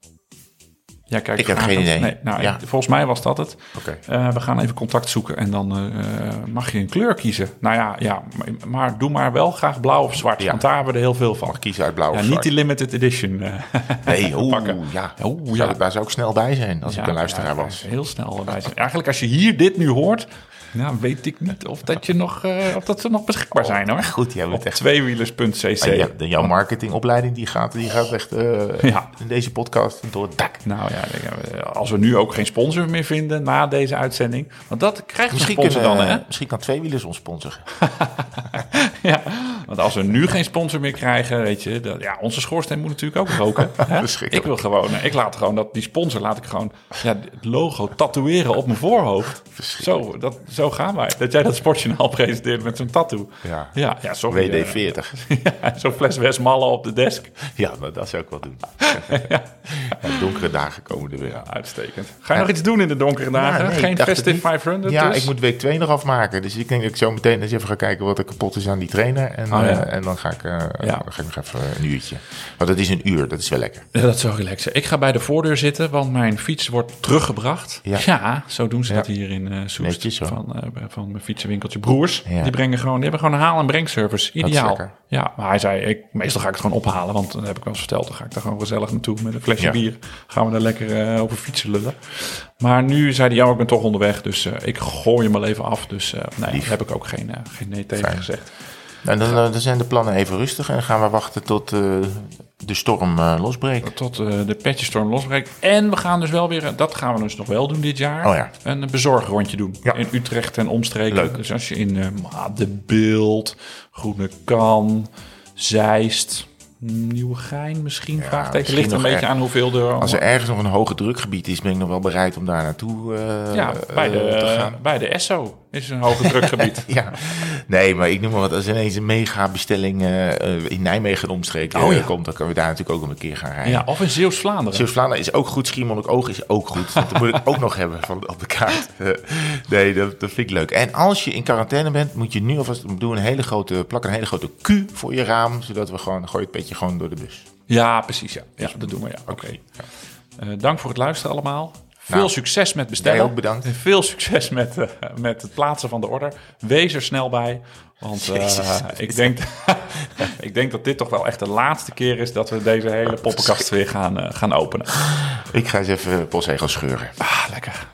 Ja, kijk,
ik heb geen idee.
Nee, nou, ja. volgens mij was dat het.
Okay.
Uh, we gaan even contact zoeken en dan uh, mag je een kleur kiezen. Nou ja, ja maar, doe maar wel graag blauw of zwart, ja. want daar hebben we er heel veel van.
Mag kiezen uit blauw
ja,
of
niet
zwart.
die limited edition uh,
nee, oeh,
pakken.
Ja,
oeh,
ja. daar zou ik snel bij zijn als ik een luisteraar was.
Heel snel bij zijn. Eigenlijk als je hier dit nu hoort, nou, weet ik niet of dat, je nog, uh, of dat ze nog beschikbaar zijn hoor.
Oh, Goed, jij
Op
echt...
tweewielers.cc.
Ah, ja, jouw marketingopleiding die gaat, die gaat echt uh, ja. in deze podcast door het dak.
Nou ja, als we nu ook geen sponsor meer vinden na deze uitzending. Want dat krijgt
misschien
sponsor
kunnen,
dan, hè?
Misschien kan tweewielers ons sponsoren.
ja, want als we nu geen sponsor meer krijgen, weet je, dat, ja, onze schoorsteen moet natuurlijk ook roken. Hè? ik wil gewoon, ik laat gewoon dat die sponsor laat ik gewoon ja, het logo tatoeëren op mijn voorhoofd. Zo, dat, zo gaan wij. Dat jij dat sportjournaal presenteert met zo'n tattoo.
Ja,
ja, ja sorry.
WD-40.
ja, zo'n fles Westmalle op de desk.
Ja, maar dat zou ik wel doen. Ja. donkere dagen komen er weer.
Ja, uitstekend. Ga je nog iets doen in de donkere dagen?
nee,
Geen Festive 500
Ja,
dus?
ik moet week 2 nog afmaken. Dus ik denk dat ik zo meteen eens even ga kijken wat er kapot is aan die trainer. En,
Oh,
uh, en dan ga ik, uh, ja. ga ik nog even een uurtje. Maar dat is een uur, dat is wel lekker.
Ja, dat is wel relaxen. Ik ga bij de voordeur zitten, want mijn fiets wordt teruggebracht.
Ja,
zo doen ze dat hier in uh, Soest.
Netjes, hoor.
van, uh, van mijn fietsenwinkeltje Broers. Die, brengen gewoon, die hebben gewoon een haal- en brengservice. Ideaal. Ja, maar hij zei, ik, meestal ga ik het gewoon ophalen. Want dan heb ik wel eens verteld, dan ga ik daar gewoon gezellig naartoe met een flesje bier. Gaan we daar lekker uh, over fietsen lullen. Maar nu zei hij, ja, ik ben toch onderweg. Dus uh, ik gooi hem al even af. Dus uh, nee, daar heb ik ook geen, geen nee tegen
Fijn.
gezegd.
En dan, dan, zijn de plannen even rustig en dan gaan we wachten tot uh, de storm uh, losbreekt.
Tot uh, de petjestorm losbreekt. En we gaan dus wel weer, dat gaan we dus nog wel doen dit jaar,
oh ja.
een bezorgrondje doen.
Ja.
In Utrecht en omstreken.
Leuk.
Dus als je in De Beeld, Groene Kan, Zeist, Nieuwegein misschien,
Ja,
vraagteken.
misschien
Ligt er een beetje
er-
aan hoeveel er...
Als er ergens nog een hoge drukgebied is, ben ik nog wel bereid om daar naartoe uh,
ja, bij
uh,
de,
te gaan.
bij de Esso is een hoge drukgebied.
Ja, nee, maar ik noem maar wat. Als ineens een mega bestelling uh, in Nijmegen omstreken
Oh, ja.
komt, dan kunnen we daar natuurlijk ook een keer gaan rijden.
ja, of in Zeeuws-Vlaanderen.
Zeeuws-Vlaanderen is ook goed, Schiermonnikoog is ook goed. Dat moet ik ook nog hebben van, op de kaart. Uh, nee, dat, dat vind ik leuk. En als je in quarantaine bent, moet je nu alvast doen een hele grote, plak een hele grote Q voor je raam, zodat we gewoon, gooi het petje gewoon door de bus.
Ja, precies. Ja, ja dat doen we. Ja. Oké. Okay. Uh, dank voor het luisteren allemaal. Veel nou, succes met bestellen.
Ook bedankt.
En veel succes met, uh, met het plaatsen van de order. Wees er snel bij. Want uh, Jezus, ik, denk, ik denk dat dit toch wel echt de laatste keer is dat we deze hele poppenkast weer gaan, gaan openen.
Ik ga eens even postzegels scheuren.
Ah, lekker.